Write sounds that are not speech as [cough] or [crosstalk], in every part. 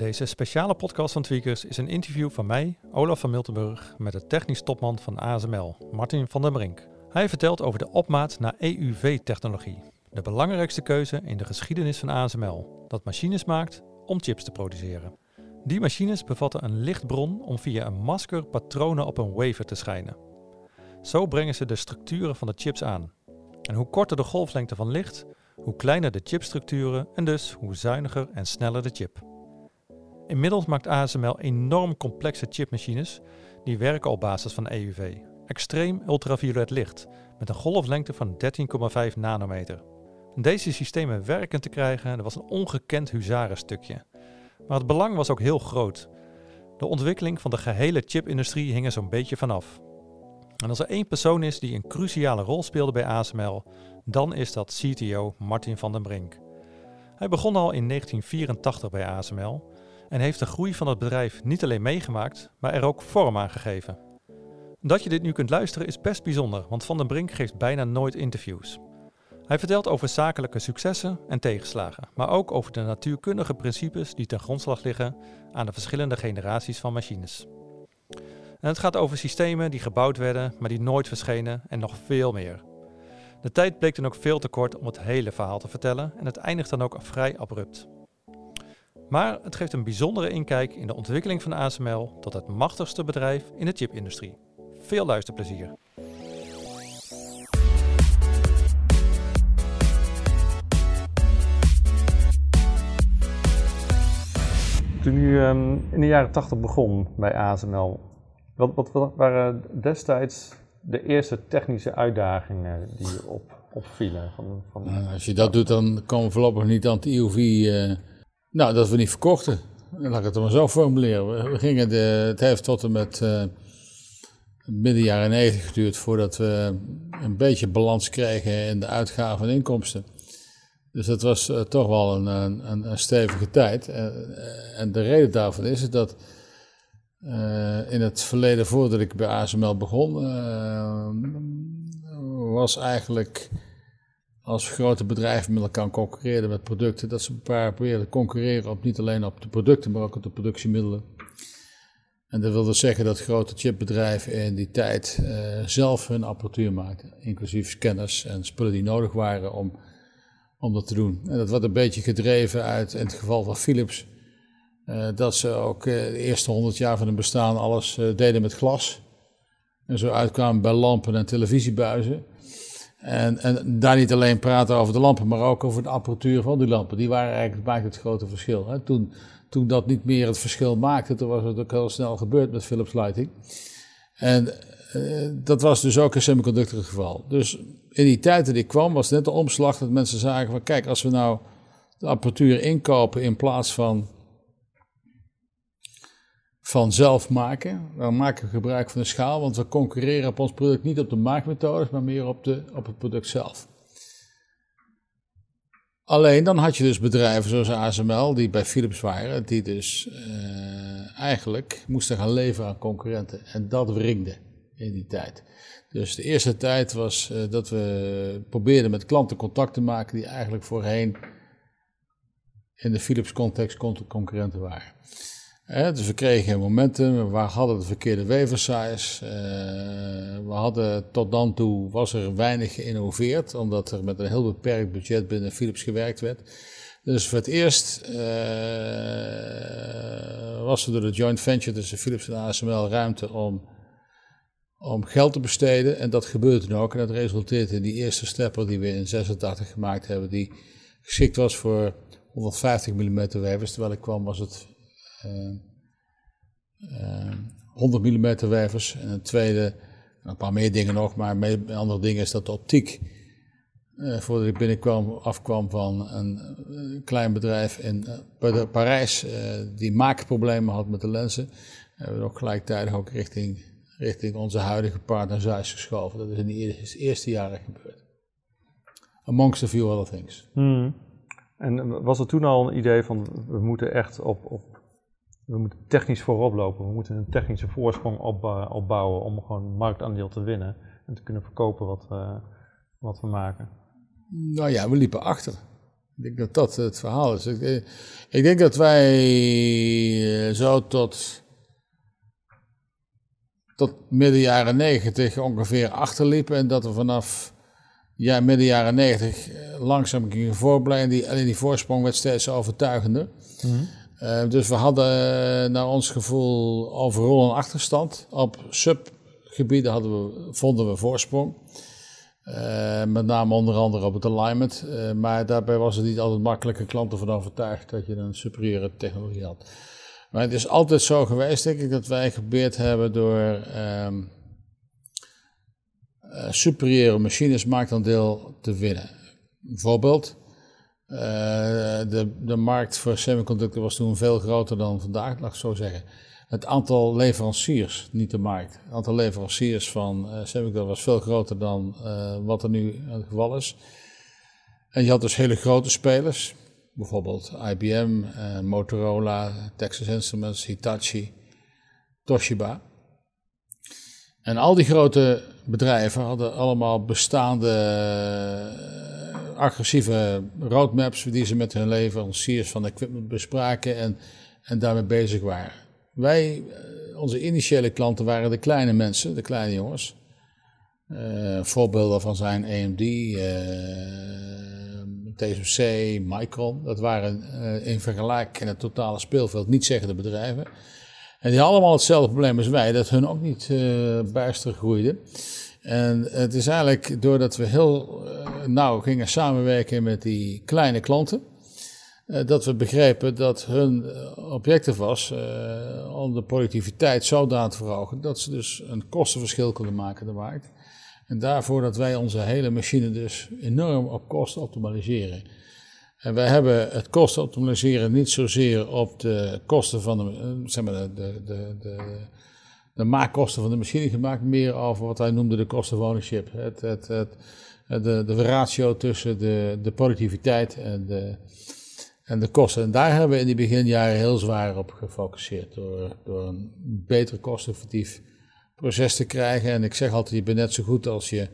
Deze speciale podcast van Tweakers is een interview van mij, Olaf van Miltenburg, met de technisch topman van ASML, Martin van der Brink. Hij vertelt over de opmaat naar EUV-technologie, de belangrijkste keuze in de geschiedenis van ASML, dat machines maakt om chips te produceren. Die machines bevatten een lichtbron om via een masker patronen op een wafer te schijnen. Zo brengen ze de structuren van de chips aan. En hoe korter de golflengte van licht, hoe kleiner de chipstructuren en dus hoe zuiniger en sneller de chip. Inmiddels maakt ASML enorm complexe chipmachines die werken op basis van EUV, extreem ultraviolet licht, met een golflengte van 13,5 nanometer. Deze systemen werken te krijgen dat was een ongekend huzarenstukje. Maar het belang was ook heel groot. De ontwikkeling van de gehele chipindustrie hing er zo'n beetje vanaf. En als er één persoon is die een cruciale rol speelde bij ASML, dan is dat CTO Martin van den Brink. Hij begon al in 1984 bij ASML en heeft de groei van het bedrijf niet alleen meegemaakt, maar er ook vorm aan gegeven. Dat je dit nu kunt luisteren is best bijzonder, want Van den Brink geeft bijna nooit interviews. Hij vertelt over zakelijke successen en tegenslagen, maar ook over de natuurkundige principes die ten grondslag liggen aan de verschillende generaties van machines. En het gaat over systemen die gebouwd werden, maar die nooit verschenen en nog veel meer. De tijd bleek dan ook veel te kort om het hele verhaal te vertellen en het eindigt dan ook vrij abrupt. Maar het geeft een bijzondere inkijk in de ontwikkeling van ASML tot het machtigste bedrijf in de chipindustrie. Veel luisterplezier. Toen u ehm, in de jaren 80 begon bij ASML, wat, wat, wat waren destijds de eerste technische uitdagingen die op, opvielen? Van, van... Nou, als je dat doet, dan komen we voorlopig niet aan het IOV. Uh, nou, dat we niet verkochten. Laat ik het maar zo formuleren. We gingen de, het heeft tot en met uh, midden jaren 90 geduurd voordat we een beetje balans kregen in de uitgaven en inkomsten. Dus dat was uh, toch wel een, een, een stevige tijd. En, en, de reden daarvan is dat uh, in het verleden, voordat ik bij ASML begon, was eigenlijk als grote bedrijven met elkaar concurreerden met producten, dat ze probeerden te concurreren op niet alleen op de producten, maar ook op de productiemiddelen. En dat wilde zeggen dat grote chipbedrijven in die tijd uh, zelf hun apparatuur maakten, inclusief scanners en spullen die nodig waren om, om dat te doen. En dat werd een beetje gedreven uit, in het geval van Philips, dat ze ook uh, de eerste honderd jaar van hun bestaan alles deden met glas. En zo uitkwamen bij lampen en televisiebuizen. En, en, daar niet alleen praten over de lampen, maar ook over de apparatuur van die lampen. Die waren eigenlijk het grote verschil. Hè. Toen, toen dat niet meer het verschil maakte, toen was het ook heel snel gebeurd met Philips Lighting. En dat was dus ook een semiconductor geval. Dus in die tijd dat ik kwam, was net de omslag dat mensen zagen van kijk, als we nou de apparatuur inkopen in plaats van van zelf maken. Dan maken we gebruik van de schaal, want we concurreren op ons product niet op de maakmethodes, maar meer op, de, op het product zelf. Alleen dan had je dus bedrijven zoals ASML, die bij Philips waren, die dus uh, eigenlijk moesten gaan leveren aan concurrenten. En dat wringde in die tijd. Dus de eerste tijd was uh, dat we probeerden met klanten contact te maken die eigenlijk voorheen in de Philips context concurrenten waren dus we kregen momentum, we hadden de verkeerde weversize. Uh, we hadden tot dan toe was er weinig geïnnoveerd, omdat er met een heel beperkt budget binnen Philips gewerkt werd. Dus voor het eerst uh, was er door de joint venture tussen Philips en ASML ruimte om, om geld te besteden. En dat gebeurde toen ook. En dat resulteerde in die eerste stepper die we in 86 gemaakt hebben, die geschikt was voor 150 mm wevers. Terwijl ik kwam was het 100 mm wevers. En een tweede, een paar meer dingen nog, maar een andere ding is dat de optiek. Uh, voordat ik binnenkwam, afkwam van een klein bedrijf in Parijs, die maakproblemen had met de lenzen. Hebben we ook gelijktijdig ook richting, richting onze huidige partner Zeiss geschoven. Dat is in de eerste jaren gebeurd. Amongst a few other things. Hmm. En was er toen al een idee van we moeten echt op, op we moeten technisch voorop lopen. We moeten een technische voorsprong opbouwen om gewoon marktaandeel te winnen en te kunnen verkopen wat, uh, wat we maken. Nou ja, we liepen achter. Ik denk dat dat het verhaal is. Ik, ik denk dat wij zo tot, tot midden jaren negentig ongeveer achterliepen. En dat we vanaf ja, midden jaren negentig langzaam gingen voorblijven. Die, alleen die voorsprong werd steeds overtuigender. Mhm. dus we hadden naar ons gevoel overal een achterstand. Op subgebieden hadden we, vonden we voorsprong. Uh, met name onder andere op het alignment. Maar daarbij was het niet altijd makkelijke klanten van overtuigd dat je een superieure technologie had. Maar het is altijd zo geweest, denk ik, dat wij geprobeerd hebben door um, superieure machines marktaandeel te winnen. Bijvoorbeeld, de, de markt voor semiconductor was toen veel groter dan vandaag, laat ik zo zeggen het aantal leveranciers, niet de markt. Het aantal leveranciers van uh, was veel groter dan uh, wat er nu het geval is. En je had dus hele grote spelers, bijvoorbeeld IBM, eh, Motorola, Texas Instruments, Hitachi, Toshiba. En al die grote bedrijven hadden allemaal bestaande agressieve roadmaps die ze met hun leveranciers van equipment bespraken en, en daarmee bezig waren. Wij, eh, onze initiële klanten waren de kleine mensen, de kleine jongens. Uh, voorbeelden daarvan zijn AMD, eh, TSMC, Micron. Dat waren in vergelijking in het totale speelveld niet zeggende bedrijven. En die hadden allemaal hetzelfde probleem als wij, dat hun ook niet bijster groeide. En het is eigenlijk doordat we heel nauw gingen samenwerken met die kleine klanten, eh, dat we begrepen dat hun eh, objectief was om de productiviteit zodanig te verhogen dat ze dus een kostenverschil konden maken in de markt. En daarvoor dat wij onze hele machine dus enorm op kosten optimaliseren. En wij hebben het kosten optimaliseren niet zozeer op de kosten van de, zeg maar de, de, de, de maakkosten van de machine gemaakt, meer over wat wij noemden de kosten ownership. Het, het, het, de, de ratio tussen de, de productiviteit en de, en de kosten. En daar hebben we in die beginjaren heel zwaar op gefocust. Door, door een beter kosteffectief proces te krijgen. En ik zeg altijd, je bent net zo goed als je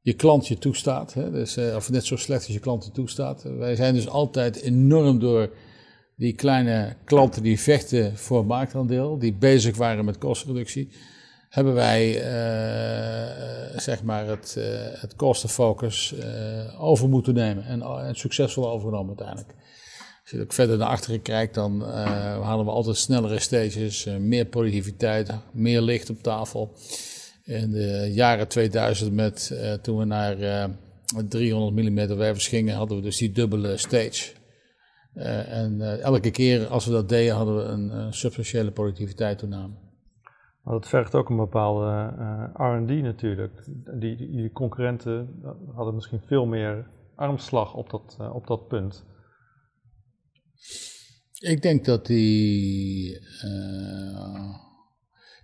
je klant je toestaat. Hè? Dus, uh, of net zo slecht als je klant je toestaat. Wij zijn dus altijd enorm door die kleine klanten die vechten voor marktaandeel. Die bezig waren met kostenreductie. Hebben wij uh, zeg maar het, uh, het kostenfocus over moeten nemen. En, en succesvol overgenomen uiteindelijk. Als je ook verder naar achteren kijkt, dan halen we altijd snellere stages, meer productiviteit, meer licht op tafel. In de jaren 2000, met, toen we naar 300 mm wervers gingen, hadden we dus die dubbele stage. En elke keer als we dat deden, hadden we een substantiële productiviteit toename. Maar dat vergt ook een bepaalde RD natuurlijk. Die, die, die, concurrenten hadden misschien veel meer armslag op dat, op dat punt. Ik denk dat die.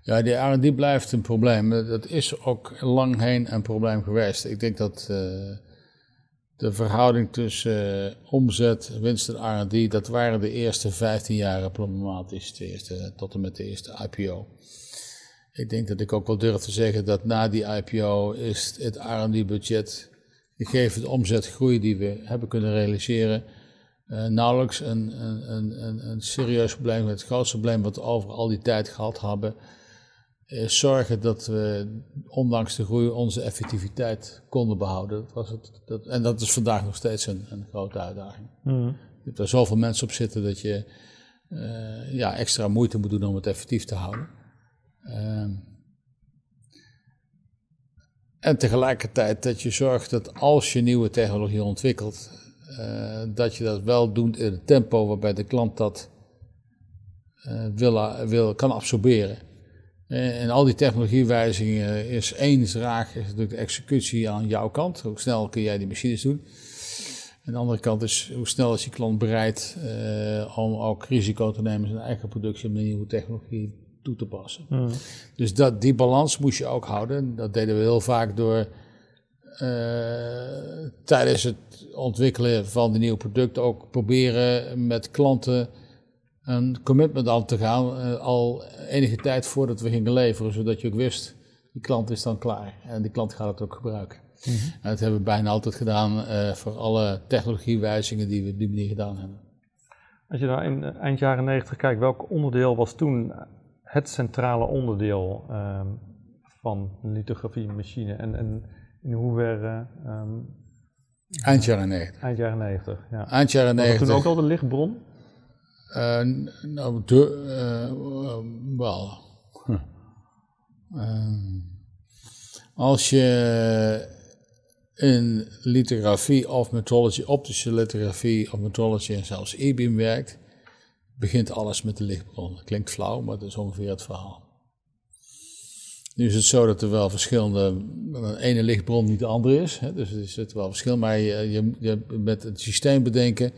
Ja, die R&D blijft een probleem. Dat is ook lang heen een probleem geweest. Ik denk dat de verhouding tussen uh, omzet, winst en R&D, dat waren de eerste 15 jaren problematisch, de eerste, tot en met de eerste IPO. Ik denk dat ik ook wel durf te zeggen dat na die IPO is het R&D-budget, gegeven de omzetgroei die we hebben kunnen realiseren, uh, nauwelijks een, een, een, een, serieus probleem. Het grootste probleem wat we over al die tijd gehad hebben, is zorgen dat we ondanks de groei onze effectiviteit konden behouden. Dat was het, dat, en dat is vandaag nog steeds een, een grote uitdaging. Mm. Je hebt er zoveel mensen op zitten dat je uh, ja, extra moeite moet doen om het effectief te houden. Uh, en tegelijkertijd dat je zorgt dat als je nieuwe technologie ontwikkelt, uh, dat je dat wel doet in het tempo waarbij de klant dat wil, wil, kan absorberen. Uh, en al die technologiewijzigingen is één vraag, is natuurlijk de executie aan jouw kant. Hoe snel kun jij die machines doen? En de andere kant is hoe snel is je klant bereid om ook risico te nemen zijn eigen productie om de nieuwe technologie toe te passen. Mm. Dus dat, die balans moest je ook houden. Dat deden we heel vaak door uh, tijdens het ontwikkelen van de nieuwe producten ook proberen met klanten een commitment aan te gaan. Uh, al enige tijd voordat we gingen leveren, zodat je ook wist, die klant is dan klaar en die klant gaat het ook gebruiken. Mhm. En dat hebben we bijna altijd gedaan voor alle technologiewijzigingen die we op die manier gedaan hebben. Als je daar in eind jaren 90 kijkt, welk onderdeel was toen het centrale onderdeel ehm, van een lithografiemachine en, en in hoeverre ehm, Eind jaren 90. Eind jaren 90, ja. Eind jaren 90. Was toen ook al de lichtbron? Uh, nou, de, uh, wel. Uh, [laughs] als je in lithografie of metrology, optische lithografie of metrology en zelfs e-beam werkt, begint alles met de lichtbron. klinkt flauw, maar dat is ongeveer het verhaal. Nu is het zo dat er wel verschillende, een ene lichtbron niet de andere is. Hè, dus er zit wel verschil. Maar je, je, je, met het systeem bedenken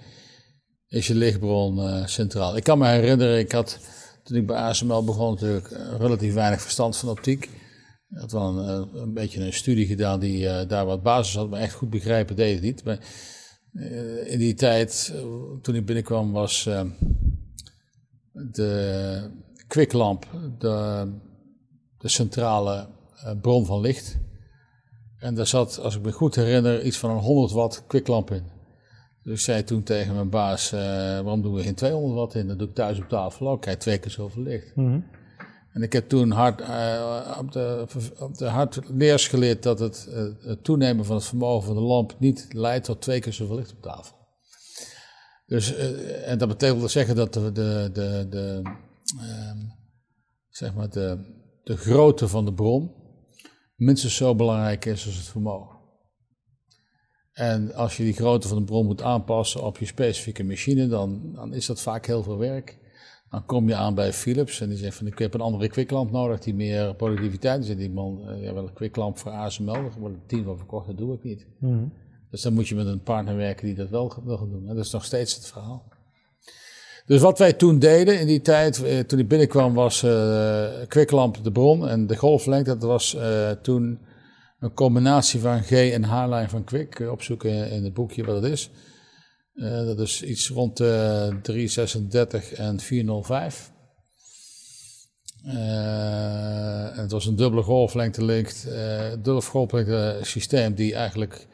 is je lichtbron uh, centraal. Ik kan me herinneren, ik had toen ik bij ASML begon natuurlijk uh, relatief weinig verstand van optiek. Ik had wel een, uh, een beetje een studie gedaan die daar wat basis had, maar echt goed begrijpen deed het niet. Maar, in die tijd, toen ik binnenkwam, was de kwiklamp, de de centrale bron van licht. En daar zat, als ik me goed herinner, iets van een 100 watt kwiklamp in. Dus ik zei toen tegen mijn baas, uh, waarom doen we geen 200 watt in? Dat doe ik thuis op tafel ook, krijg twee keer zoveel licht. Mm -hmm. En ik heb toen hard, uh, op, de, op de hard leers geleerd dat het, het, toenemen van het vermogen van de lamp niet leidt tot twee keer zoveel licht op tafel. Dus, en dat betekent zeggen dat de, de, de, de ehm, zeg maar de, de grootte van de bron minstens zo belangrijk is als het vermogen. En als je die grootte van de bron moet aanpassen op je specifieke machine, dan, dan is dat vaak heel veel werk. Dan kom je aan bij Philips en die zegt van ik heb een andere kwiklamp nodig die meer productiviteit is. die man, uh, ja wel een kwiklamp voor ASML, wordt een team van verkocht, dat doe ik niet. Mhm. Dus dan moet je met een partner werken die dat wel wil gaan doen. En dat is nog steeds het verhaal. Dus wat wij toen deden in die tijd, eh, toen ik binnenkwam, was uh, kwiklamp de bron en de golflengte. Dat was uh, toen een combinatie van G en H-lijn van kwik. Opzoeken in het boekje wat het is. dat is iets rond de 336 en 405. en het was een dubbele golflengte link, dubbele golflengte systeem die eigenlijk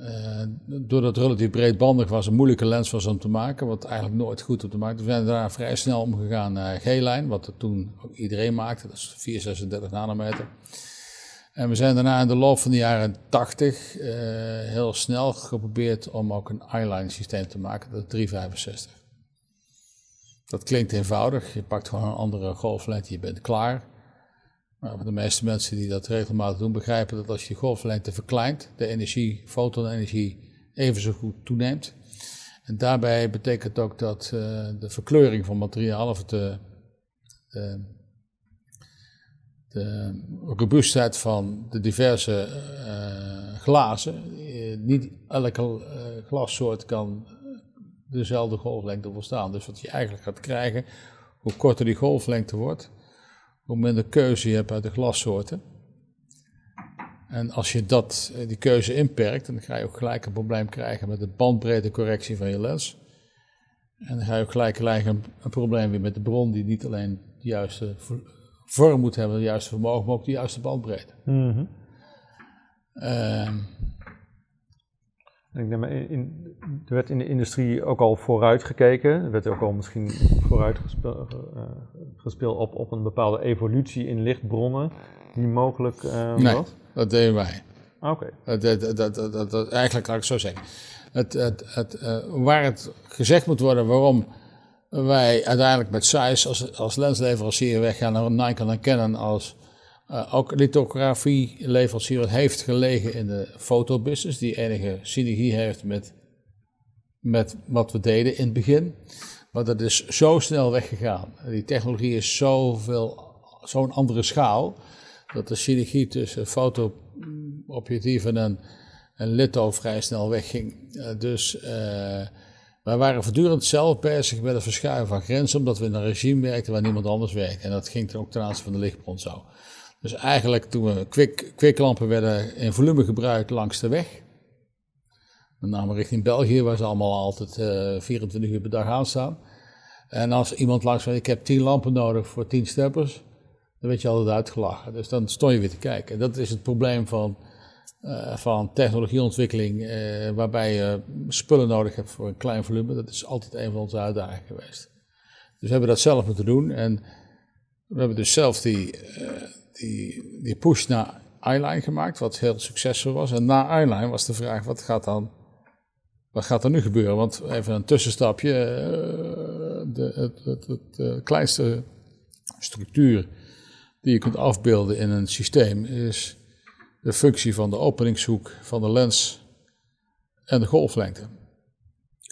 uh, doordat het relatief breedbandig was, een moeilijke lens was om te maken, wat eigenlijk nooit goed op te maken. We zijn daarna vrij snel omgegaan naar G-lijn, wat toen ook iedereen maakte, dat is 436 nanometer. En we zijn daarna in de loop van de jaren 80 uh, eh, heel snel geprobeerd om ook een eyeline systeem te maken, dat is 365. Dat klinkt eenvoudig, je pakt gewoon een andere golflengte, je bent klaar. Maar de meeste mensen die dat regelmatig doen, begrijpen dat als je de golflengte verkleint, de energie, fotonenergie, even zo goed toeneemt. En daarbij betekent ook dat uh, de verkleuring van materiaal, of de, de, de robuustheid van de diverse uh, glazen, uh, niet elke glassoort kan dezelfde golflengte volstaan. Dus wat je eigenlijk gaat krijgen, hoe korter die golflengte wordt, hoe minder keuze je hebt uit de glassoorten. En als je dat, eh, die keuze inperkt, dan ga je ook gelijk een probleem krijgen met de bandbreedtecorrectie van je lens. En dan ga je ook gelijk krijgen een, probleem weer met de bron, die niet alleen de juiste vorm moet hebben, de juiste vermogen, maar ook de juiste bandbreedte. Mm ik denk, in, er werd in de industrie ook al vooruit gekeken. Er werd ook al misschien vooruit gespeeld, uh, gespeeld op, op een bepaalde evolutie in lichtbronnen die mogelijk uh, nee, was? dat deden wij. Oké. Okay. Dat, dat, dat, dat, eigenlijk laat ik zo zeggen. Het, het, het, uh, waar het gezegd moet worden waarom wij uiteindelijk met size als, als lensleverancier weggaan naar Nikon en Canon als uh, ook lithografie-leverancier heeft gelegen in de fotobusiness, die enige synergie heeft met, met wat we deden in het begin. Maar dat is zo snel weggegaan. Die technologie is zo'n andere schaal, dat de synergie tussen fotoobjectieven en, en litho vrij snel wegging. Uh, dus uh, wij waren voortdurend zelf bezig met het verschuiven van grenzen, omdat we in een regime werkten waar niemand anders werkte. En dat ging ook ten aanzien van de lichtbron zo. Dus eigenlijk toen we kwik, kwiklampen werden in volume gebruikt langs de weg. Met name richting België, waar ze allemaal altijd uh, eh, 24 uur per dag aanstaan. En als iemand langs zei, ik heb 10 lampen nodig voor 10 steppers, dan werd je altijd uitgelachen. Dus dan stond je weer te kijken. En dat is het probleem van van technologieontwikkeling, waarbij je spullen nodig hebt voor een klein volume. Dat is altijd een van onze uitdagingen geweest. Dus we hebben dat zelf moeten doen. En we hebben dus zelf die, die, die push naar iLine gemaakt, wat heel succesvol was. En na iLine was de vraag, wat gaat dan wat gaat er nu gebeuren? Want even een tussenstapje. De, het, het, het, kleinste structuur die je kunt afbeelden in een systeem is de functie van de openingshoek van de lens en de golflengte.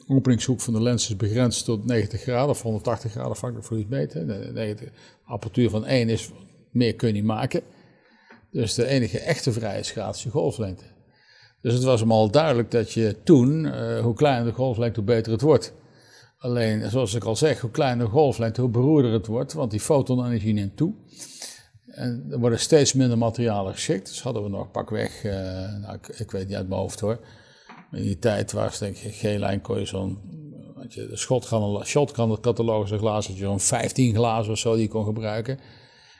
De openingshoek van de lens is begrensd tot 90 graden of 180 graden, afhankelijk van hoe je het. De, apparatuur van 1 is, meer kun je niet maken. Dus de enige echte vrije schaats is je golflengte. Dus het was hem al duidelijk dat je toen, uh, hoe kleiner de golflengte, hoe beter het wordt. Alleen, zoals ik al zeg, hoe kleiner de golflengte, hoe beroerder het wordt, want die fotonenergie neemt toe. En er worden steeds minder materialen geschikt. Dus hadden we nog pakweg, uh, nou, ik, ik, weet niet uit mijn hoofd hoor. in die tijd was denk ik, geen lijn kon je zo'n, je, de shotgun-catalogus, een glazen, zo'n 15 glazen of zo die je kon gebruiken.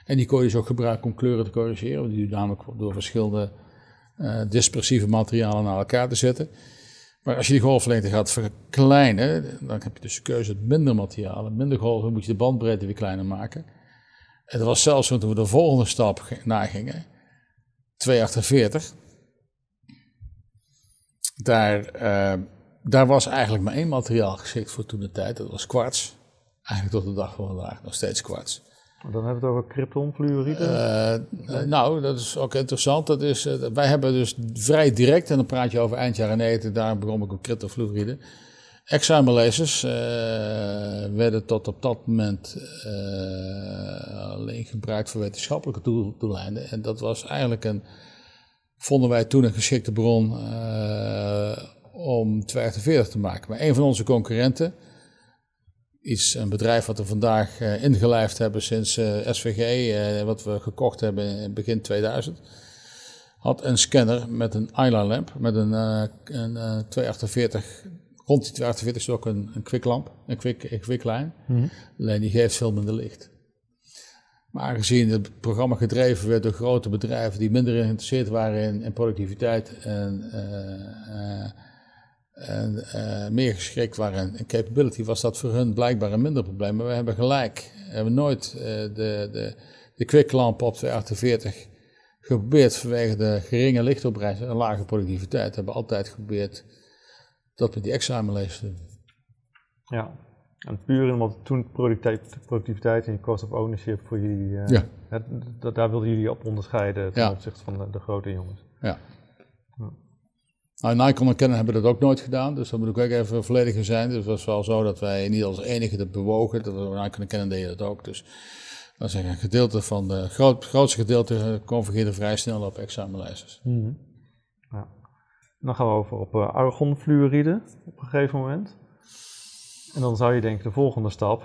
En die kon je dus ook gebruiken om kleuren te corrigeren, die namelijk door verschillende uh, dispersieve materialen naar elkaar te zetten. Maar als je die golflengte gaat verkleinen, dan heb je dus de keuze uit minder materialen, minder golven, moet je de bandbreedte weer kleiner maken. Dat was zelfs toen we de volgende stap nagingen, 248. Daar, uh, daar was eigenlijk maar één materiaal geschikt voor toen de tijd, dat was kwarts. Eigenlijk tot de dag van vandaag nog steeds kwarts. Dan hebben we het over kryptonfluoride. Uh, nou, dat is ook interessant. Dat is, uh, wij hebben dus vrij direct, en dan praat je over eind jaren 90, daar begon ik op kryptonfluoride. Examen-lasers uh, werden tot op dat moment alleen gebruikt voor wetenschappelijke doeleinden. En dat was eigenlijk een, vonden wij toen een geschikte bron om 240 te maken. Maar een van onze concurrenten, iets, een bedrijf wat we vandaag uh, ingelijfd hebben sinds uh, eh, SVG, uh, eh, wat we gekocht hebben in begin 2000, had een scanner met een Island lamp, met een, een 248, rond die 248 is ook een, een quicklamp, een quick, een quicklijn, mm alleen die geeft veel minder licht. Maar aangezien het programma gedreven werd door grote bedrijven die minder geïnteresseerd waren in, in productiviteit en en uh, meer geschikt waren in capability, was dat voor hun blijkbaar een minder probleem. Maar we hebben gelijk. We hebben nooit uh, de, de, de quicklamp op 248 geprobeerd vanwege de geringe lichtopbrengst en lage productiviteit. We hebben altijd geprobeerd dat we die examenlees doen. Ja, en puur omdat toen productiviteit en je cost of ownership voor jullie, uh, ja. het, daar wilden jullie op onderscheiden ten opzichte van de, de grote jongens. Ja. ja. Nou, Nikon en Canon hebben dat ook nooit gedaan, dus dat moet ik ook even vollediger zijn. Dus het was wel zo dat wij niet als enige dat bewogen, dat Nikon en Canon deden dat ook. Dus dat is een gedeelte van de, groot, grootste gedeelte convergeerde vrij snel op examenlijsters. Mm ja. Dan gaan we over op uh, argonfluoride op een gegeven moment. En dan zou je denken, de volgende stap,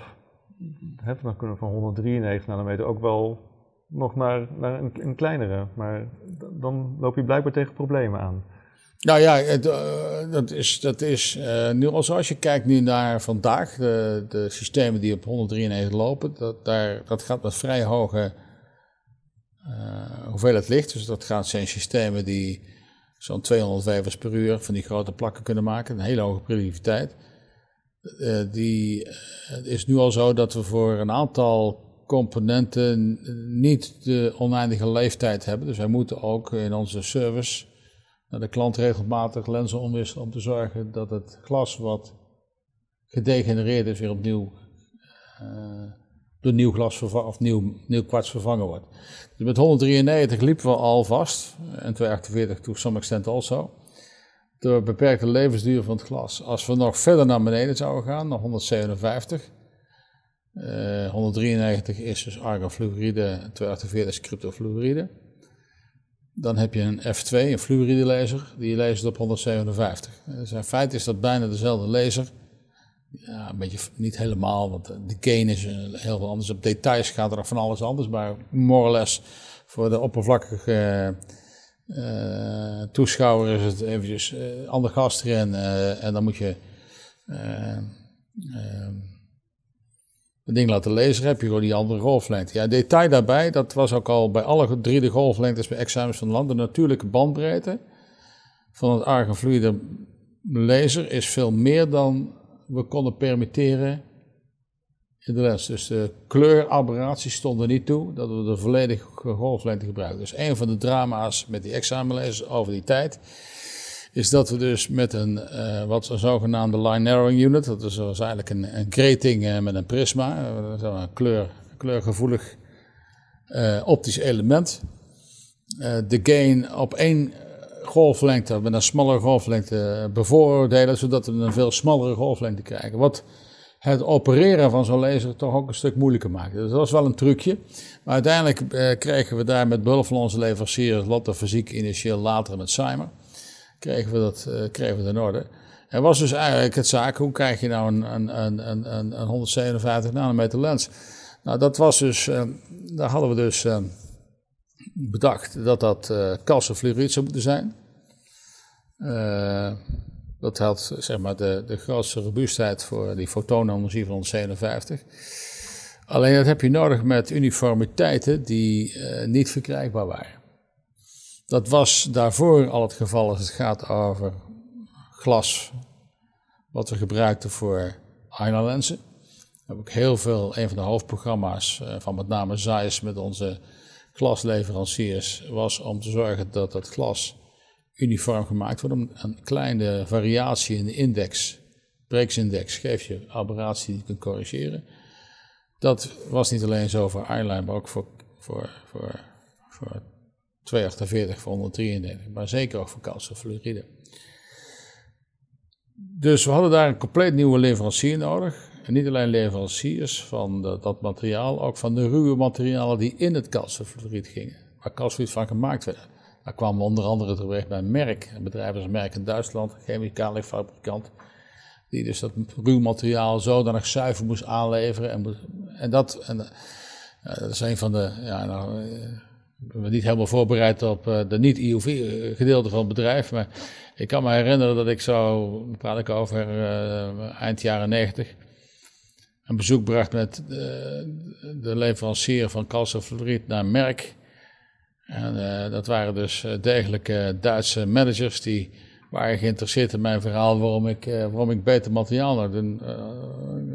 hè, dan kunnen we van 193 nanometer ook wel nog naar, naar een, een kleinere. Maar dan loop je blijkbaar tegen problemen aan. Nou ja, het, uh, dat is, dat is uh, nu als je kijkt nu naar vandaag, de, de systemen die op 193 lopen, dat, daar, dat gaat met vrij hoge hoeveelheid licht. Dus dat gaan zijn systemen die zo'n 200 wevers per uur van die grote plakken kunnen maken, een hele hoge productiviteit. die is nu al zo dat we voor een aantal componenten niet de oneindige leeftijd hebben. Dus wij moeten ook in onze service de klant regelmatig lenzen omwisselen om te zorgen dat het glas wat gedegenereerd is weer opnieuw uh, door nieuw glas of nieuw, nieuw kwarts vervangen wordt. Dus met 193 liepen we al vast, en 248 to some extent also, door beperkte levensduur van het glas. Als we nog verder naar beneden zouden gaan, naar 157, uh, 193 is dus argonfluoride, 248 is cryptofluoride. Dan heb je een F2, een fluoride laser, die leest op 157. Dus in feite is dat bijna dezelfde laser. Ja, een beetje niet helemaal, want de gain is eh, heel veel anders. Op details gaat er van alles anders, maar more or less voor de oppervlakkige uh, toeschouwer is het eventjes uh, ander gas erin en dan moet je het ding laten lezen, heb je gewoon die andere golflengte. Ja, detail daarbij, dat was ook al bij alle drie de golflengtes bij examens van land, de natuurlijke bandbreedte van het argonfluïde laser is veel meer dan we konden permitteren in de lens. Dus de kleuraberraties stonden niet toe dat we de volledige golflengte gebruikten. Dus een van de drama's met die examenlasers over die tijd is dat we dus met een, uh, wat een zogenaamde line narrowing unit, dat is, was eigenlijk een, een grating uh, met een prisma, uh, een kleur, kleurgevoelig optisch element. de gain op één golflengte, met een smallere golflengte bevoordelen, zodat we een veel smallere golflengte krijgen. Wat het opereren van zo'n laser toch ook een stuk moeilijker maakt. Dus dat was wel een trucje. Maar uiteindelijk eh, kregen we daar met behulp van onze leverancier Lotte Fysiek, initieel later met Cymer, kregen we dat uh, kregen we in orde. En was dus eigenlijk het zaak, hoe krijg je nou een, een, een, een, een 157 nanometer lens? Nou, dat was dus, uh, daar hadden we dus uh, bedacht dat dat uh, zou moeten zijn. Dat had zeg maar, de, de grootste robuustheid voor die fotonenergie van 157. Alleen dat heb je nodig met uniformiteiten die uh, niet verkrijgbaar waren. Dat was daarvoor al het geval als het gaat over glas, wat we gebruikten voor lenzen. heb ik heel veel, een van de hoofdprogramma's uh, van met name Zeiss met onze glasleveranciers, was om te zorgen dat dat glas uniform gemaakt wordt. Een kleine variatie in de index, breeksindex, geeft je aberratie die je kunt corrigeren. Dat was niet alleen zo voor Eyeline, maar ook voor, voor, voor, voor 248, voor 133, maar zeker ook voor calciumfluoride. Dus we hadden daar een compleet nieuwe leverancier nodig. En niet alleen leveranciers van dat materiaal, ook van de ruwe materialen die in het calciumfluorid gingen, waar calciumfluorid van gemaakt werd. Daar kwamen we onder andere terecht bij Merck, een bedrijf als Merck in Duitsland, chemicaliënfabrikant, die dus dat ruw materiaal zodanig zuiver moest aanleveren. En, en uh, dat is een van de, ja, nou, uh, ik ben niet helemaal voorbereid op uh, de niet-IOV-gedeelte van het bedrijf, maar ik kan me herinneren dat ik zo, praat ik over eind jaren 90, een bezoek bracht met de leverancier van calciumfluorid naar Merck. En uh, dat waren dus uh, degelijke Duitse managers die waren geïnteresseerd in mijn verhaal waarom ik, uh, waarom ik beter materiaal had. En,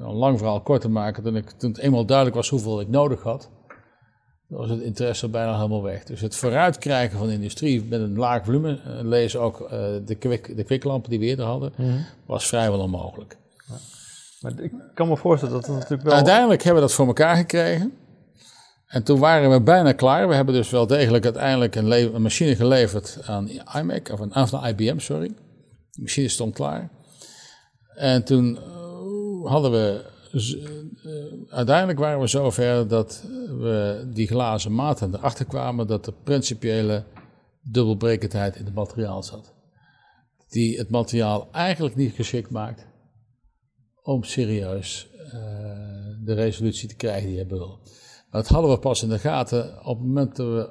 een lang verhaal kort te maken, toen, ik, toen het eenmaal duidelijk was hoeveel ik nodig had, was het interesse bijna helemaal weg. Dus het vooruitkrijgen van de industrie met een laag volume, lees ook de, kwik, de kwiklampen die we eerder hadden, mm -hmm. was vrijwel onmogelijk. Ja. Maar ik kan me voorstellen dat het natuurlijk wel... Uiteindelijk hebben we dat voor elkaar gekregen. En toen waren we bijna klaar. We hebben dus wel degelijk uiteindelijk een, een machine geleverd aan iMac, of aan, van IBM, sorry. De machine stond klaar. En toen uh, hadden we, uh, uiteindelijk waren we zover dat we die glazen maten erachter kwamen dat de principiële dubbelbrekendheid in het materiaal zat. Die het materiaal eigenlijk niet geschikt maakt om serieus uh, de resolutie te krijgen die je wil. Dat hadden we pas in de gaten op het moment dat we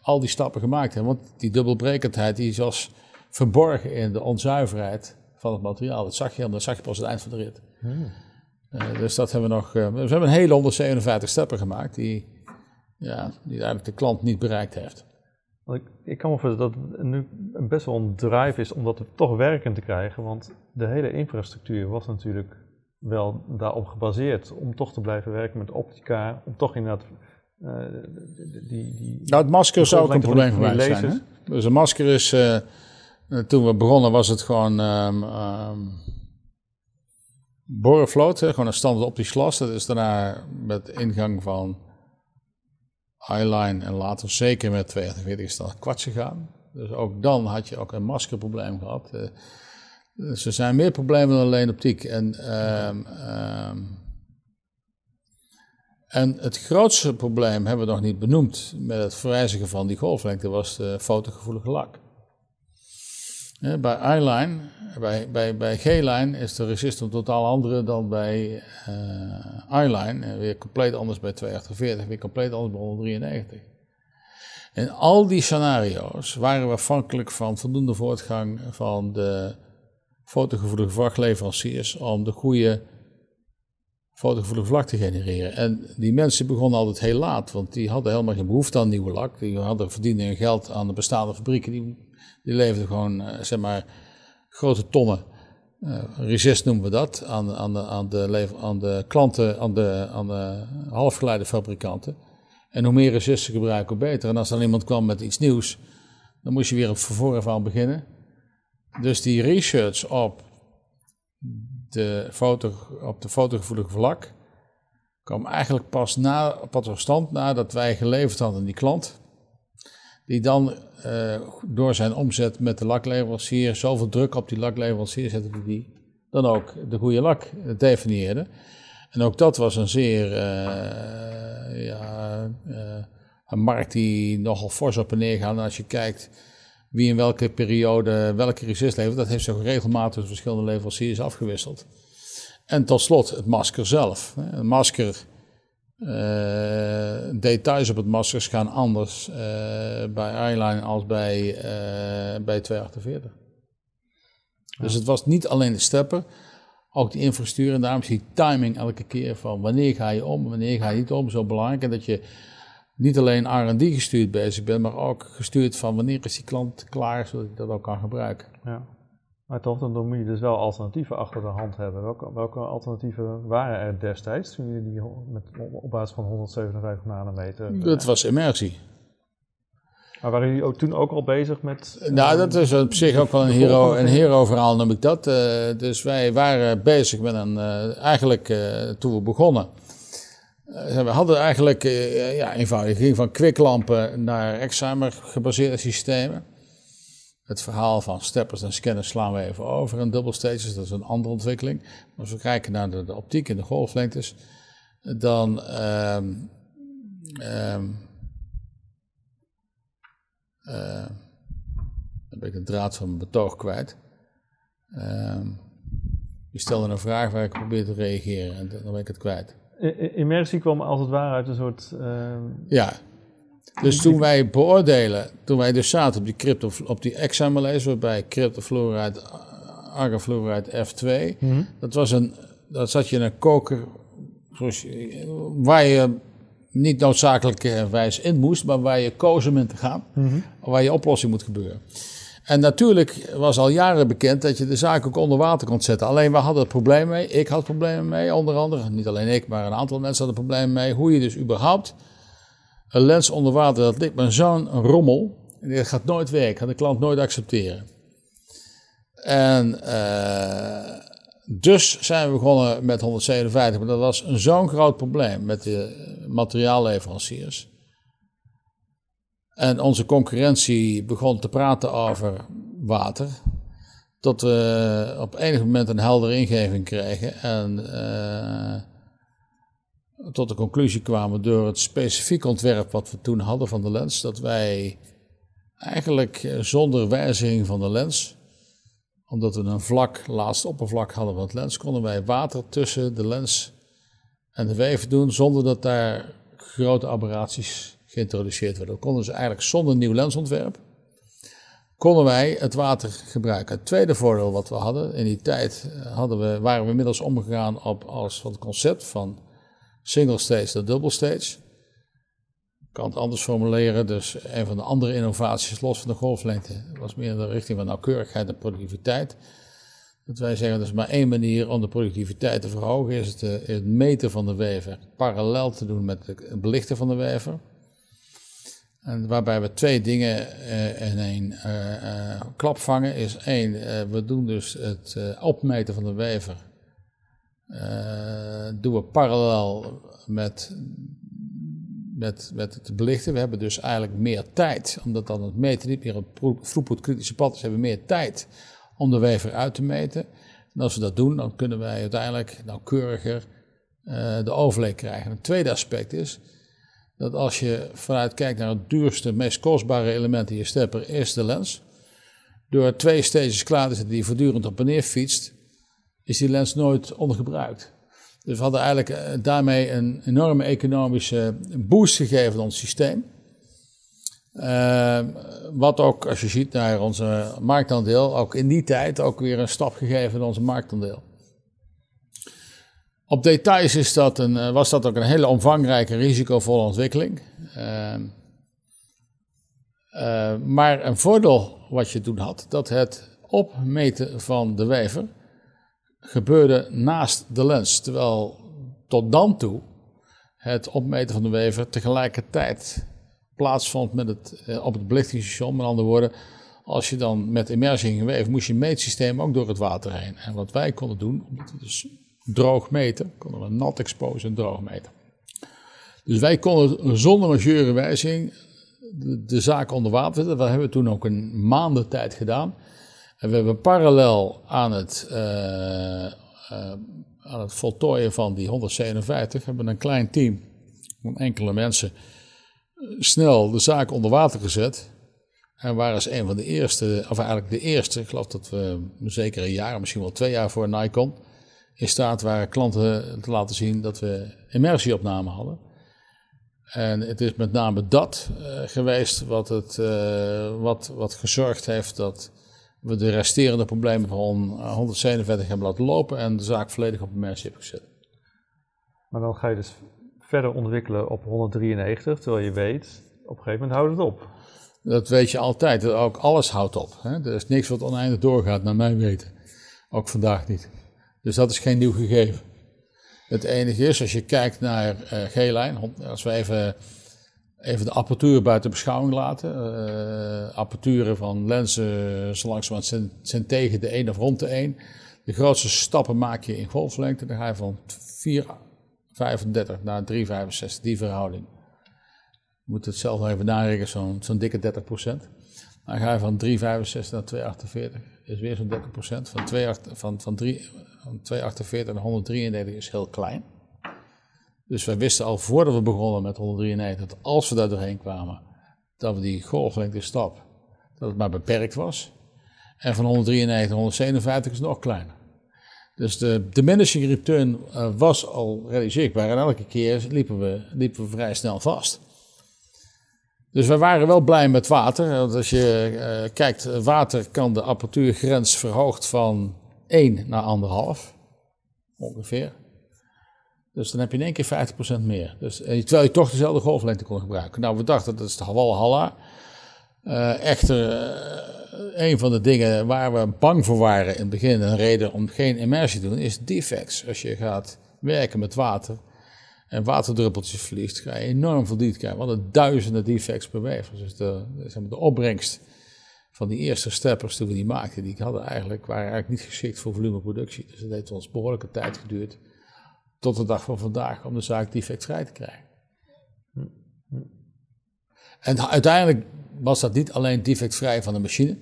al die stappen gemaakt hebben. Want die dubbelbrekendheid die was verborgen in de onzuiverheid van het materiaal. Dat zag je, dat zag je pas aan het eind van de rit. Hmm. Uh, dus dat hebben we nog. Uh, we hebben een hele 157 stappen gemaakt die, ja, die eigenlijk de klant niet bereikt heeft. Ik, ik kan me voorstellen dat het nu best wel een drive is om dat toch werkend te krijgen. Want de hele infrastructuur was natuurlijk wel daarop gebaseerd om toch te blijven werken met optica, om toch inderdaad uh, die, die... Nou, het masker zou ook een probleem geweest zijn. Hè? Dus een masker is, uh, toen we begonnen was het gewoon um, um, borenvloot, gewoon een standaard optisch glas. Dat is daarna met ingang van eyeline en later zeker met 42 is dat kwart gegaan. Dus ook dan had je ook een maskerprobleem gehad. Uh, dus er zijn meer problemen dan alleen optiek. En, um, um, en het grootste probleem hebben we nog niet benoemd met het verwijzigen van die golflengte, was de fotogevoelige lak. bij I-line, bij, bij, bij G-line is de resistor totaal andere dan bij uh, I-line. Weer compleet anders bij 248, weer compleet anders bij 193. In al die scenario's waren we afhankelijk van voldoende voortgang van de fotogevoelige vlakleveranciers om de goede fotogevoelige vlak te genereren. En die mensen begonnen altijd heel laat, want die hadden helemaal geen behoefte aan nieuwe lak. Die hadden verdienden hun geld aan de bestaande fabrieken. Die Die leverden gewoon, zeg maar, grote tonnen. resist noemen we dat, aan, aan, de, aan, de aan de klanten, aan de, aan de halfgeleiderfabrikanten. En hoe meer resist ze gebruiken, hoe beter. En als dan iemand kwam met iets nieuws, dan moest je weer van vooraf aan beginnen. Dus die research op de, foto, op de fotogevoelige vlak kwam eigenlijk pas na, op het stand nadat wij geleverd hadden aan die klant. Die dan uh, door zijn omzet met de lakleverancier zoveel druk op die lakleverancier zette dat die dan ook de goede lak definieerde. En ook dat was een zeer, uh, ja, uh, een markt die nogal fors op en neer gaat. Als je kijkt wie in welke periode welke resist levert, dat heeft zich regelmatig verschillende leveranciers afgewisseld. En tot slot het masker zelf. Een masker, uh, details op het masker gaan anders uh, bij Eyeline als bij, uh, bij 248. Dus het was niet alleen de stepper, ook die infrastructuur. En daarom is die timing elke keer van wanneer ga je om, wanneer ga je niet om, zo belangrijk. En dat je niet alleen R&D gestuurd bezig bent, maar ook gestuurd van wanneer is die klant klaar, zodat ik dat ook kan gebruiken. Ja. Maar toch, dan moet je dus wel alternatieven achter de hand hebben. Welke, welke alternatieven waren er destijds toen jullie die met, op basis van 157 nanometer? Dat was immersie. Maar waren jullie ook toen ook al bezig met... Nou, dat is op zich ook wel een hero, een hero verhaal noem ik dat. Uh, dus wij waren bezig met een, uh, eigenlijk uh, toen we begonnen, we hadden eigenlijk ja, eenvoudig van kwiklampen naar examer gebaseerde systemen. Het verhaal van steppers en scanners slaan we even over. En double stages, dat is een andere ontwikkeling. Maar als we kijken naar de, de optiek en de golflengtes, dan um, dan ben ik een draad van mijn betoog kwijt. Je stelde een vraag waar ik probeer te reageren en dan ben ik het kwijt. Immersie kwam als het ware uit een soort. Ja, dus toen wij beoordelen, toen wij dus zaten op die, crypto, op die examen waarbij cryptofluoride, argofluoride F2, mm dat was een, dat zat je in een koker zoals waar je niet noodzakelijk wijs in moest, maar waar je koos om in te gaan, mm waar je oplossing moet gebeuren. En natuurlijk was al jaren bekend dat je de zaak ook onder water kon zetten. Alleen we hadden het probleem mee, ik had problemen mee, onder andere, niet alleen ik, maar een aantal mensen hadden problemen mee, hoe je dus überhaupt een lens onder water, dat ligt met zo'n rommel. En dat gaat nooit werken, gaat de klant nooit accepteren. En uh, dus zijn we begonnen met 157, maar dat was zo'n groot probleem met de materiaalleveranciers. En onze concurrentie begon te praten over water. Tot we op enig moment een heldere ingeving kregen. En uh, tot de conclusie kwamen door het specifiek ontwerp wat we toen hadden van de lens, dat wij eigenlijk eh, zonder wijziging van de lens, omdat we een vlak, laatste oppervlak hadden van het lens, konden wij water tussen de lens en de weef doen zonder dat daar grote aberraties geïntroduceerd werden. We konden dus eigenlijk zonder nieuw lensontwerp, konden wij het water gebruiken. Het tweede voordeel wat we hadden, in die tijd eh, hadden we, waren we inmiddels omgegaan op als het concept van single stage naar double stage. Ik kan het anders formuleren, dus een van de andere innovaties los van de golflengte was meer in de richting van nauwkeurigheid en productiviteit. Dat wij zeggen, dat is maar één manier om de productiviteit te verhogen, is het, eh, het meten van de wever parallel te doen met het belichten van de wever. Waarbij we twee dingen uh, in één uh, klap vangen, is één, we doen dus het opmeten van de wever doen we parallel met, met, met het belichten. We hebben dus eigenlijk meer tijd, omdat dan het meten niet meer een throughput kritische pad is, hebben we meer tijd om de wever uit te meten. En als we dat doen, dan kunnen wij uiteindelijk nauwkeuriger uh, de overleg krijgen. Een tweede aspect is dat als je vanuit kijkt naar het duurste, meest kostbare element in je stepper, is de lens. Door twee stages klaar te zetten die voortdurend op en neer fietst, is die lens nooit ondergebruikt. Dus we hadden eigenlijk eh, daarmee een enorme economische boost gegeven aan ons systeem. Uh, wat ook, als je ziet naar onze marktaandeel, ook in die tijd ook weer een stap gegeven in onze marktaandeel. Op details is dat een, eh, was dat ook een hele omvangrijke, risicovolle ontwikkeling. Uh, Uh, maar een voordeel wat je toen had, dat het opmeten van de wever gebeurde naast de lens. Terwijl tot dan toe het opmeten van de wever tegelijkertijd plaatsvond met het, uh, op het belichtingsstation. Met andere woorden, als je dan met immersie ging weven, moest je meetsysteem ook door het water heen. En wat wij konden doen, dus droog meten, konden we nat exposen en droog meten. Dus wij konden zonder majeure wijziging de, zaak onder water zetten. Dat hebben we toen ook een maanden tijd gedaan. En we hebben parallel aan het, uh, uh, aan het voltooien van die 157, hebben een klein team van enkele mensen snel de zaak onder water gezet. En waren als een van de eerste, of eigenlijk de eerste, ik geloof dat we zeker een jaar, misschien wel twee jaar voor Nikon, in staat waren klanten te laten zien dat we immersieopname hadden. En het is met name dat uh, geweest wat, het, uh, wat, wat gezorgd heeft dat we de resterende problemen van 147 hebben laten lopen en de zaak volledig op immersie hebben gezet. Maar dan ga je dus verder ontwikkelen op 193, terwijl je weet, op een gegeven moment houdt het op. Dat weet je altijd, ook alles houdt op. Hè? Er is niks wat oneindig doorgaat, naar mijn weten. Ook vandaag niet. Dus dat is geen nieuw gegeven. Het enige is, als je kijkt naar uh, G-lijn, als we even, even de apparatuur buiten beschouwing laten. Uh, apparaturen van lenzen, zo zijn, zijn tegen de 1 of rond de 1. De grootste stappen maak je in golflengte. Dan ga je van 4,35 naar 3,65, die verhouding. Je moet het zelf nog even narekenen, zo'n zo'n dikke 30% Dan ga je van 3,65 naar 2,48, is weer zo'n 30% Van, 2, van, van 3, van 248 naar 133 is heel klein. Dus wij wisten al voordat we begonnen met 193 dat als we daar doorheen kwamen, dat we die golflengte stap, dat het maar beperkt was. En van 193 naar 157 is nog kleiner. Dus de diminishing return uh, was al zichtbaar en elke keer liepen we, liepen we vrij snel vast. Dus we waren wel blij met water. Want als je uh, kijkt, water kan de apparatuurgrens verhoogd van 1 naar 1,5 ongeveer. Dus dan heb je in één keer 50% meer. Dus, terwijl je toch dezelfde golflengte kon gebruiken. Nou, we dachten dat is de Walhalla. Uh, echter, een van de dingen waar we bang voor waren in het begin, een reden om geen immersie te doen, is defects. Als je gaat werken met water en waterdruppeltjes vliegt, ga je enorm veel diet krijgen. We hadden duizenden defects per wever. Dus de, zeg maar, de opbrengst van die eerste steppers toen we die maakten, die hadden eigenlijk, waren eigenlijk niet geschikt voor volumeproductie. Dus het heeft ons behoorlijke tijd geduurd tot de dag van vandaag om de zaak defectvrij te krijgen. En uiteindelijk was dat niet alleen defectvrij van de machine,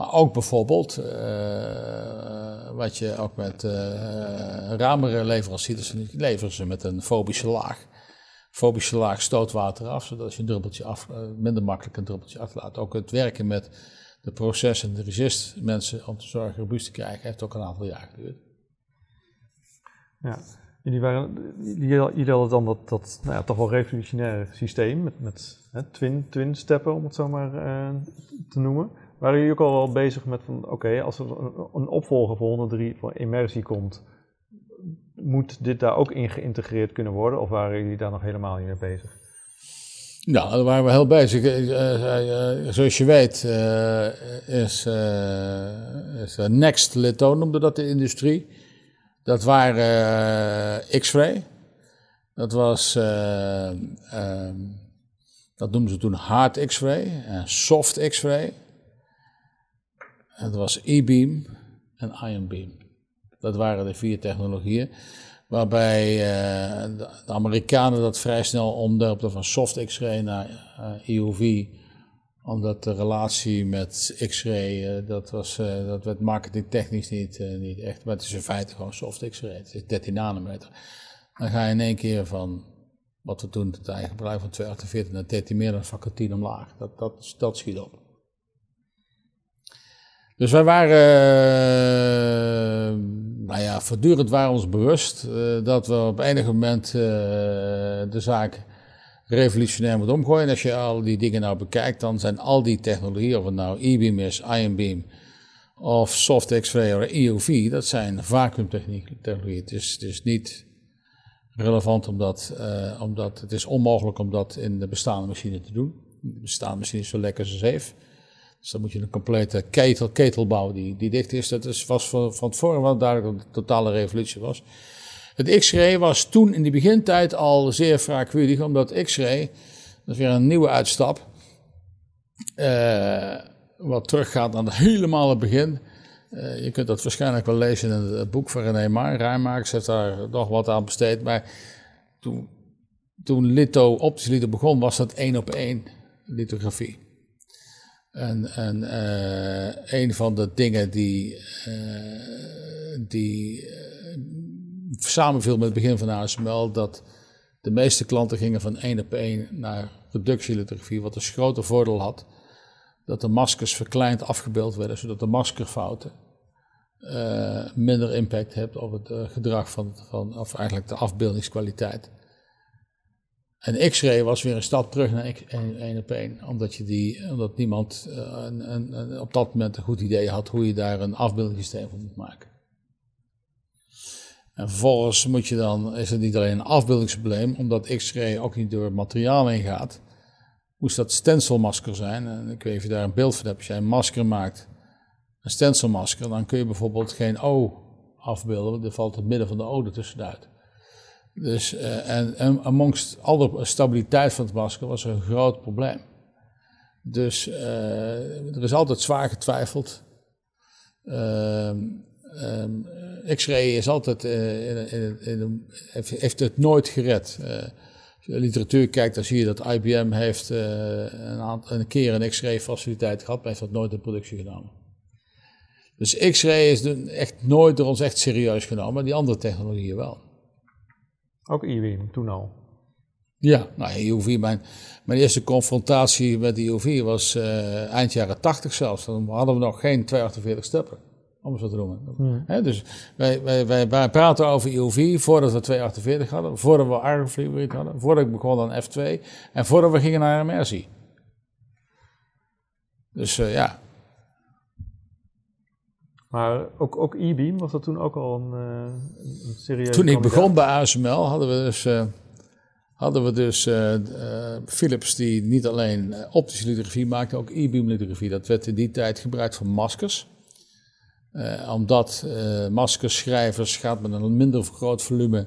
maar ook bijvoorbeeld, uh, wat je ook met uh, ramenleveranciers leveren ze met een fobische laag. Fobische laag stoot water af, zodat je een druppeltje af, uh, minder makkelijk een druppeltje achterlaat. Ook het werken met de processen, de resist mensen om te zorgen robuust te krijgen, heeft ook een aantal jaar geduurd. Ja, jullie, waren, jullie hadden dan dat, dat nou ja, toch wel revolutionaire systeem met, met hè, twin, twin steppen, om het zo maar te noemen. Waren jullie ook al wel bezig met van, oké, als er een opvolger voor 103 voor immersie komt, moet dit daar ook in geïntegreerd kunnen worden? Of waren jullie daar nog helemaal niet mee bezig? Nou, daar waren we heel bezig. Uh, uh, zoals je weet is, is Next Litho, noemde dat de industrie. Dat waren X-ray. Dat was, dat noemden ze toen hard X-ray en soft X-ray. Het was e-beam en ion beam. Dat waren de vier technologieën. Waarbij uh, de, Amerikanen dat vrij snel omdoopten van soft X-ray naar uh, eh. Omdat de relatie met X-ray, uh, dat, was, dat werd marketingtechnisch niet, niet echt. Maar het is in feite gewoon soft X-ray. Het is 13 nanometer. Dan ga je in één keer van, wat we toen het eigen gebruik van 248 naar 13 meer dan 10 omlaag. Dat, dat, dat schiet op. Dus wij waren, uh, nou ja, voortdurend waren ons bewust uh, dat we op enig moment uh, de zaak revolutionair moeten omgooien. En als je al die dingen nou bekijkt, dan zijn al die technologieën, of het nou e-beam is, ion beam of soft X-ray of EUV, dat zijn vacuümtechnologieën. Het is, het is niet relevant omdat, omdat het is onmogelijk om dat in de bestaande machine te doen. Die bestaan misschien niet zo lekker als zeef. Dus dan moet je een complete ketel, bouwen die, die dicht is. Dat is, was van, van tevoren wel duidelijk dat het een totale revolutie was. Het X-ray was toen in die begintijd al zeer fraakwillig, omdat X-ray, dat is weer een nieuwe uitstap, uh, wat teruggaat naar het helemaal het begin. Uh, je kunt dat waarschijnlijk wel lezen in het boek van René Maar. Rijmakers heeft daar nog wat aan besteed. Maar toen, toen litho, optische litho begon, was dat één op één lithografie. En, en uh, een van de dingen die, uh, die samenviel met het begin van ASML, dat de meeste klanten gingen van één op één naar reductielithografie, wat een grote voordeel had dat de maskers verkleind afgebeeld werden, zodat de maskerfouten minder impact hebben op het gedrag van, van, of eigenlijk de afbeeldingskwaliteit. En X-ray was weer een stap terug naar één op één, omdat, je die, omdat niemand uh, een, op dat moment een goed idee had hoe je daar een afbeeldingssysteem van moet maken. En vervolgens moet je dan, is het niet alleen een afbeeldingsprobleem, omdat X-ray ook niet door materiaal heen gaat, moest dat stencilmasker zijn. En ik weet of je daar een beeld van hebt. Als jij een masker maakt, een stencilmasker, dan kun je bijvoorbeeld geen O afbeelden, want er valt het midden van de O ertussenuit. Dus, uh, en, en amongst alle stabiliteit van het masker was er een groot probleem. Dus uh, er is altijd zwaar getwijfeld. Um, X-ray is altijd, uh, in, in, in, heeft, heeft het nooit gered de literatuur kijkt, dan zie je dat IBM heeft een, aantal, een keer een X-ray faciliteit gehad, maar heeft dat nooit in productie genomen. Dus X-ray is echt nooit door ons echt serieus genomen, maar die andere technologieën wel. Ook e-beam toen al? Ja, nou, EUV, mijn, mijn eerste confrontatie met EUV was uh, eind jaren 80 zelfs. Dan hadden we nog geen 248 steppen om het zo te noemen. Hmm. dus wij, wij, wij, wij, praten over EUV voordat we 248 hadden, voordat we Argofluid hadden, voordat ik begon aan F2 en voordat we gingen naar MRC. Dus uh, ja. Maar ook, ook e-beam, was dat toen ook al een, uh, een serieuze Toen ik begon bij ASML hadden we dus, uh, hadden we dus Philips die niet alleen optische lithografie maakte, ook e-beam lithografie. Dat werd in die tijd gebruikt voor maskers. Uh, omdat maskerschrijvers gaat met een minder groot volume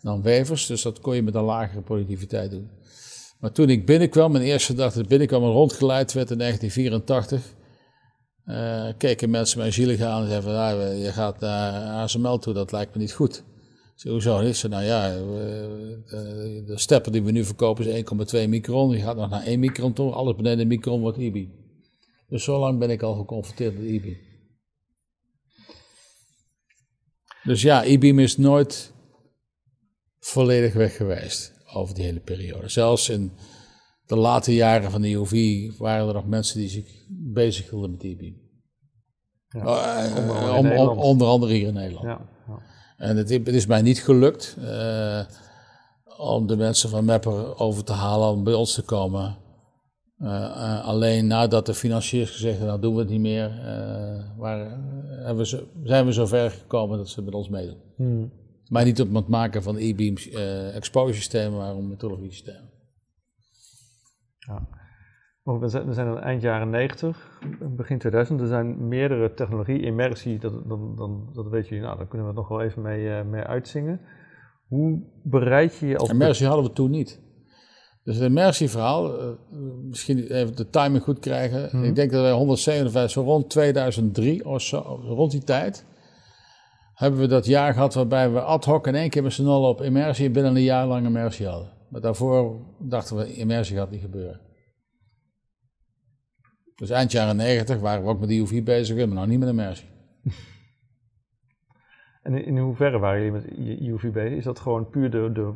dan wevers, dus dat kon je met een lagere productiviteit doen. Maar toen ik binnenkwam, mijn eerste dag dat ik binnenkwam en rondgeleid werd in 1984, uh, eh, keken mensen mij zielig aan en zeiden van, ah, je gaat naar ASML toe, dat lijkt me niet goed. Zo, hoezo niet? Ze, nou ja, de, de stepper die we nu verkopen is 1,2 micron, je gaat nog naar 1 micron toe, alles beneden een micron wordt IBI. Dus zo lang ben ik al geconfronteerd met IBI. Dus ja, e-beam is nooit volledig weg geweest over die hele periode. Zelfs in de late jaren van de UV waren er nog mensen die zich bezig hielden met e-beam. Ja, uh, onder, onder, andere hier in Nederland. Ja, ja. En het, het, is mij niet gelukt uh, om de mensen van Mapper over te halen om bij ons te komen. Uh, alleen nadat de financiers gezegd hebben, nou doen we het niet meer, waren, we zo, zijn we zo ver gekomen dat ze met ons meedoen. Hmm. Maar niet op het maken van e-beam exposure systemen, maar om metrologie systemen. Ja. We zijn, we zijn aan eind jaren 90, begin 2000. Er zijn meerdere technologie, immersie, dat, dan, dan, dat weet je, nou, daar kunnen we nog wel even mee, mee uitzingen. Hoe bereid je je als... Immersie hadden we toen niet. Dus het immersieverhaal, uh, misschien even de timing goed krijgen. Mhm. Ik denk dat wij 157, zo rond 2003 of zo, rond die tijd, hebben we dat jaar gehad waarbij we ad hoc in één keer met z'n allen op immersie binnen een jaar lang immersie hadden. Maar daarvoor dachten we, immersie gaat niet gebeuren. Dus eind jaren 90 waren we ook met die UV bezig, maar nou niet met immersie. [laughs] En in hoeverre waren jullie met UV bezig? Is dat gewoon puur de, de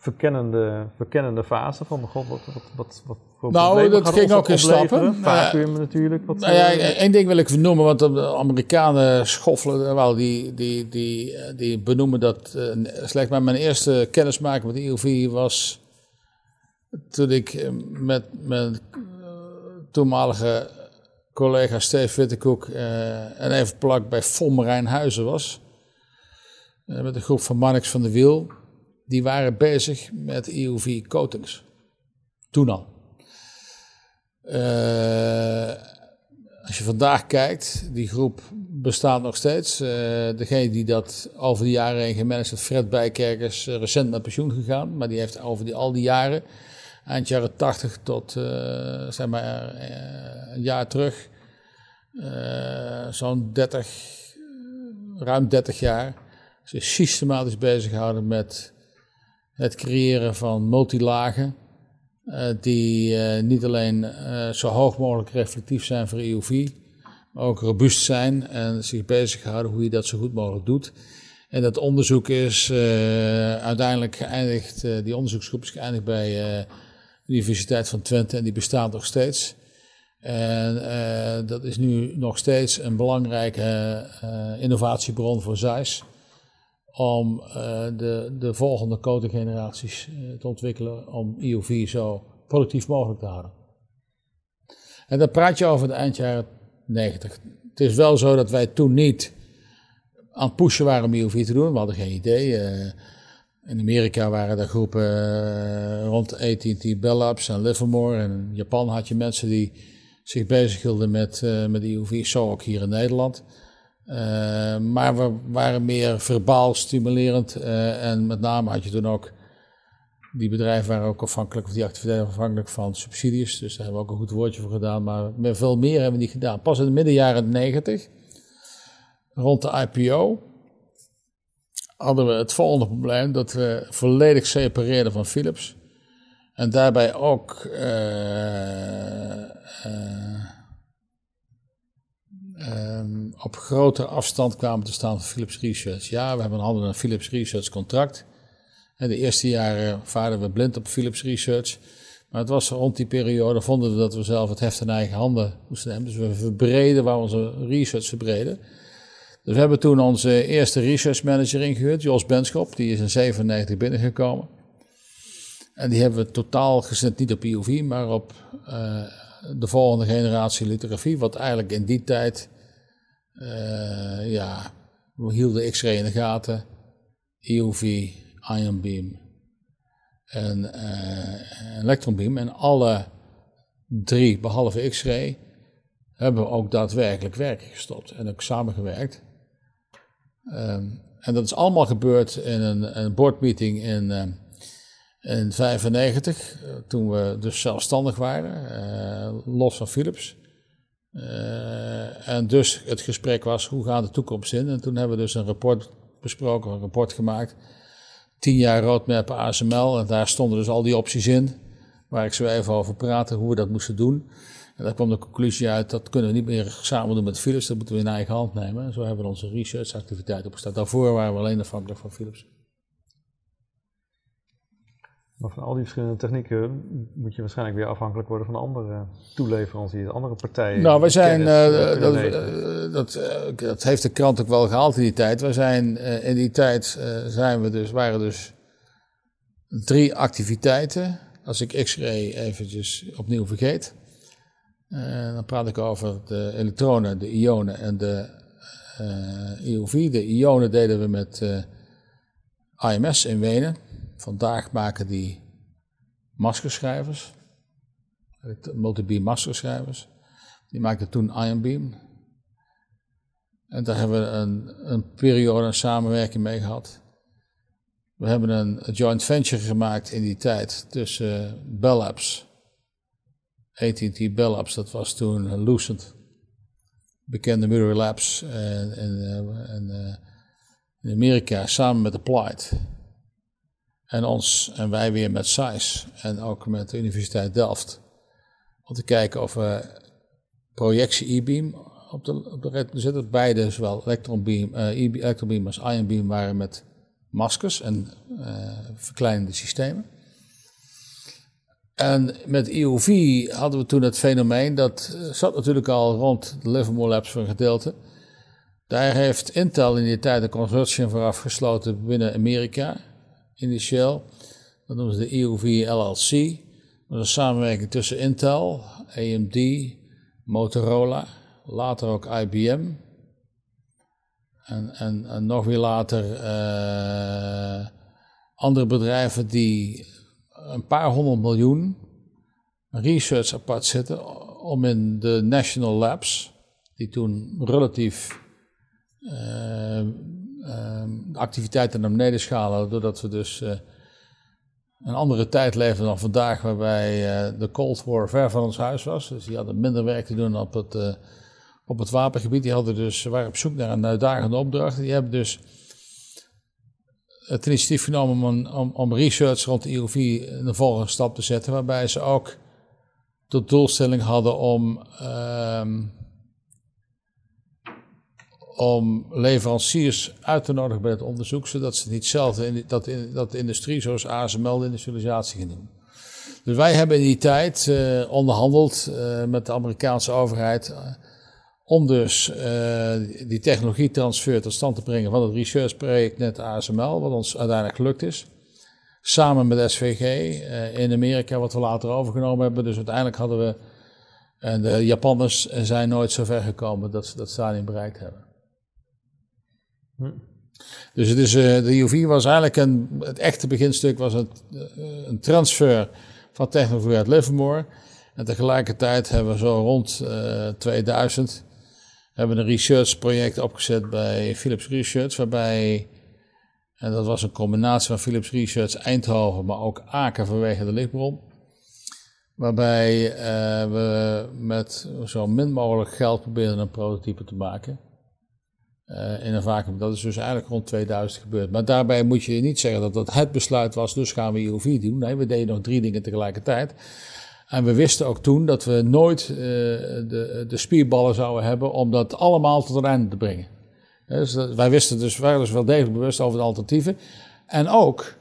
verkennende, verkennende fase van god, wat, wat, wat, wat voor Nou, dat ging ook in stappen. Vacuüm natuurlijk. Wat, nou ja, uh, één ding wil ik vernoemen, want de Amerikanen schoffelen wel, die, die, die, die benoemen dat uh, slecht. Maar mijn eerste kennismaking met EUV was toen ik met mijn toenmalige collega Steve Wittekoek en even plak bij Volmerijn Huizen was. met een groep van Marnix van de Wiel die waren bezig met EUV coatings. Toen al. als je vandaag kijkt, die groep bestaat nog steeds. degene die dat over de jaren heen gemanaged heeft, Fred Bijkerk, is recent met pensioen gegaan. Maar die heeft over die, al die jaren, eind jaren 80 tot zeg maar een jaar terug, zo'n 30, ruim 30 jaar, zich systematisch bezig gehouden met het creëren van multilagen. Uh, die uh, niet alleen uh, zo hoog mogelijk reflectief zijn voor EUV, maar ook robuust zijn en zich bezighouden hoe je dat zo goed mogelijk doet. En dat onderzoek is uiteindelijk geëindigd, die onderzoeksgroep is geëindigd bij de Universiteit van Twente en die bestaat nog steeds. En dat is nu nog steeds een belangrijke innovatiebron voor ZEISS om uh, de, de volgende codegeneraties uh, te ontwikkelen om EUV zo productief mogelijk te houden. En dan praat je over de eind jaren 90. Het is wel zo dat wij toen niet aan het pushen waren om EUV te doen. We hadden geen idee. Uh, in Amerika waren er groepen rond AT&T Bell Labs en Livermore. En in Japan had je mensen die zich bezighielden met, met EUV. Zo ook hier in Nederland. Uh, maar we waren meer verbaal stimulerend. Uh, en met name had je toen ook. Die bedrijven waren ook afhankelijk, of die activiteiten afhankelijk van subsidies. Dus daar hebben we ook een goed woordje voor gedaan. Maar veel meer hebben we niet gedaan. Pas in de midden jaren 90, rond de IPO, hadden we het volgende probleem: dat we volledig separeerden van Philips. En daarbij ook. Uh, um, op grotere afstand kwamen te staan van Philips Research. Ja, we hebben hadden een Philips Research contract. En de eerste jaren vaarden we blind op Philips Research. Maar het was rond die periode, vonden we dat we zelf het heft in eigen handen moesten nemen. Dus we verbreden waar onze research verbreden. Dus we hebben toen onze eerste research manager ingehuurd, Jos Benschop. Die is in 97 binnengekomen. En die hebben we totaal gezet niet op IOV, maar op uh, de volgende generatie lithografie, wat eigenlijk in die tijd, uh, ja, we hielden X-ray in de gaten, EUV, ion beam en uh, electron beam. En alle drie, behalve X-ray, hebben we ook daadwerkelijk werk gestopt en ook samengewerkt. Um, en dat is allemaal gebeurd in een, een boardmeeting in, uh, in 95, toen we dus zelfstandig waren, uh, los van Philips. Uh, en dus het gesprek was, hoe gaat de toekomst in? En toen hebben we dus een rapport besproken, een rapport gemaakt. Tien jaar roadmap ASML, en daar stonden dus al die opties in, waar ik zo even over praatte, hoe we dat moesten doen. En daar kwam de conclusie uit, dat kunnen we niet meer samen doen met Philips, dat moeten we in eigen hand nemen. En zo hebben we onze researchactiviteit opgestart. Daarvoor waren we alleen afhankelijk van Philips. Maar van al die verschillende technieken moet je waarschijnlijk weer afhankelijk worden van andere toeleveranciers, andere partijen. Nou, we zijn, uh, dat, uh, dat, uh, dat, heeft de krant ook wel gehaald in die tijd. We zijn, in die tijd zijn we dus, waren dus drie activiteiten. Als ik X-ray eventjes opnieuw vergeet, dan praat ik over de elektronen, de ionen en de EUV. De ionen deden we met AMS in Wenen. Vandaag maken die maskerschrijvers, multibeam maskerschrijvers. Die maakten toen Ion Beam. En daar hebben we een, een periode een samenwerking mee gehad. We hebben een, joint venture gemaakt in die tijd tussen Bell Labs, AT&T Bell Labs, dat was toen Lucent, bekende Mirror Labs en, en, uh, in Amerika samen met Applied. En ons en wij weer met SAIS en ook met de Universiteit Delft. Om te kijken of we projectie e-beam op de, op de red zetten. Beide, zowel elektronbeam, uh, elektronbeam als ion beam, waren met maskers en uh, verkleinende systemen. En met EUV hadden we toen het fenomeen, dat eh, zat natuurlijk al rond de Livermore Labs voor een gedeelte. Daar heeft Intel in die tijd een consortium voor afgesloten binnen Amerika initieel. Dat noemen ze de EUV LLC. Dat is een samenwerking tussen Intel, AMD, Motorola, later ook IBM. En, en, en nog weer later uh, andere bedrijven die een paar honderd miljoen research apart zitten om in de national labs, die toen relatief uh, activiteiten naar beneden schalen, doordat we dus uh, een andere tijd leefden dan vandaag, waarbij uh, de Cold War ver van ons huis was. Dus die hadden minder werk te doen op het, op het wapengebied. Die hadden dus, waren op zoek naar een uitdagende opdracht. Die hebben dus het initiatief genomen om, om, research rond de IOV in de volgende stap te zetten, waarbij ze ook tot doelstelling hadden om, um, om leveranciers uit te nodigen bij het onderzoek, zodat ze niet zelf dat, in, dat de industrie zoals ASML de industrialisatie doen. Dus wij hebben in die tijd uh, onderhandeld uh, met de Amerikaanse overheid uh, om dus die technologietransfer tot stand te brengen van het researchproject net ASML, wat ons uiteindelijk gelukt is samen met SVG uh, in Amerika, wat we later overgenomen hebben. Dus uiteindelijk hadden we, en de Japanners zijn nooit zo ver gekomen dat ze dat stadium bereikt hebben. Hm. Dus het is, uh, de UV was eigenlijk een, het echte beginstuk was een, uh, een transfer van technologie uit Livermore. En tegelijkertijd hebben we zo rond 2000 hebben een research project opgezet bij Philips Research, waarbij en dat was een combinatie van Philips Research Eindhoven, maar ook Aken vanwege de lichtbron. Waarbij uh, we met zo min mogelijk geld probeerden een prototype te maken. Uh, in een vacuüm. Dat is dus eigenlijk rond 2000 gebeurd. Maar daarbij moet je niet zeggen dat dat het besluit was, dus gaan we IOV doen. Nee, we deden nog drie dingen tegelijkertijd. En we wisten ook toen dat we nooit uh, de, de spierballen zouden hebben om dat allemaal tot een einde te brengen. Dus wij wisten dus, waren dus wel degelijk bewust over de alternatieven. En ook,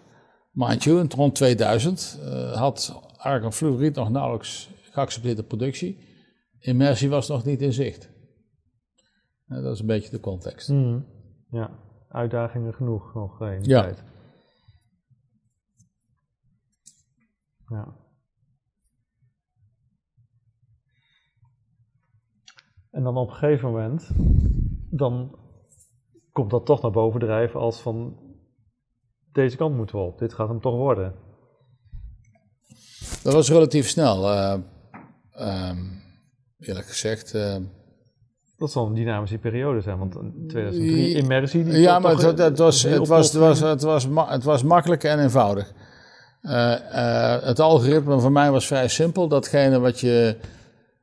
mind you, rond 2000 uh, had argonfluoriet nog nauwelijks geaccepteerde productie. Immersie was nog niet in zicht. Dat is een beetje de context. Mm. Ja, uitdagingen genoeg nog in ja. tijd. Ja. En dan op een gegeven moment, dan komt dat toch naar boven drijven als van deze kant moeten we op, dit gaat hem toch worden. Dat was relatief snel, uh, eerlijk gezegd. Uh, dat zal een dynamische periode zijn, want in 2003 immersie. Die ja, maar het, het, was, het, was, het, was, het, was, het was makkelijk en eenvoudig. Uh, het algoritme voor mij was vrij simpel. Datgene wat je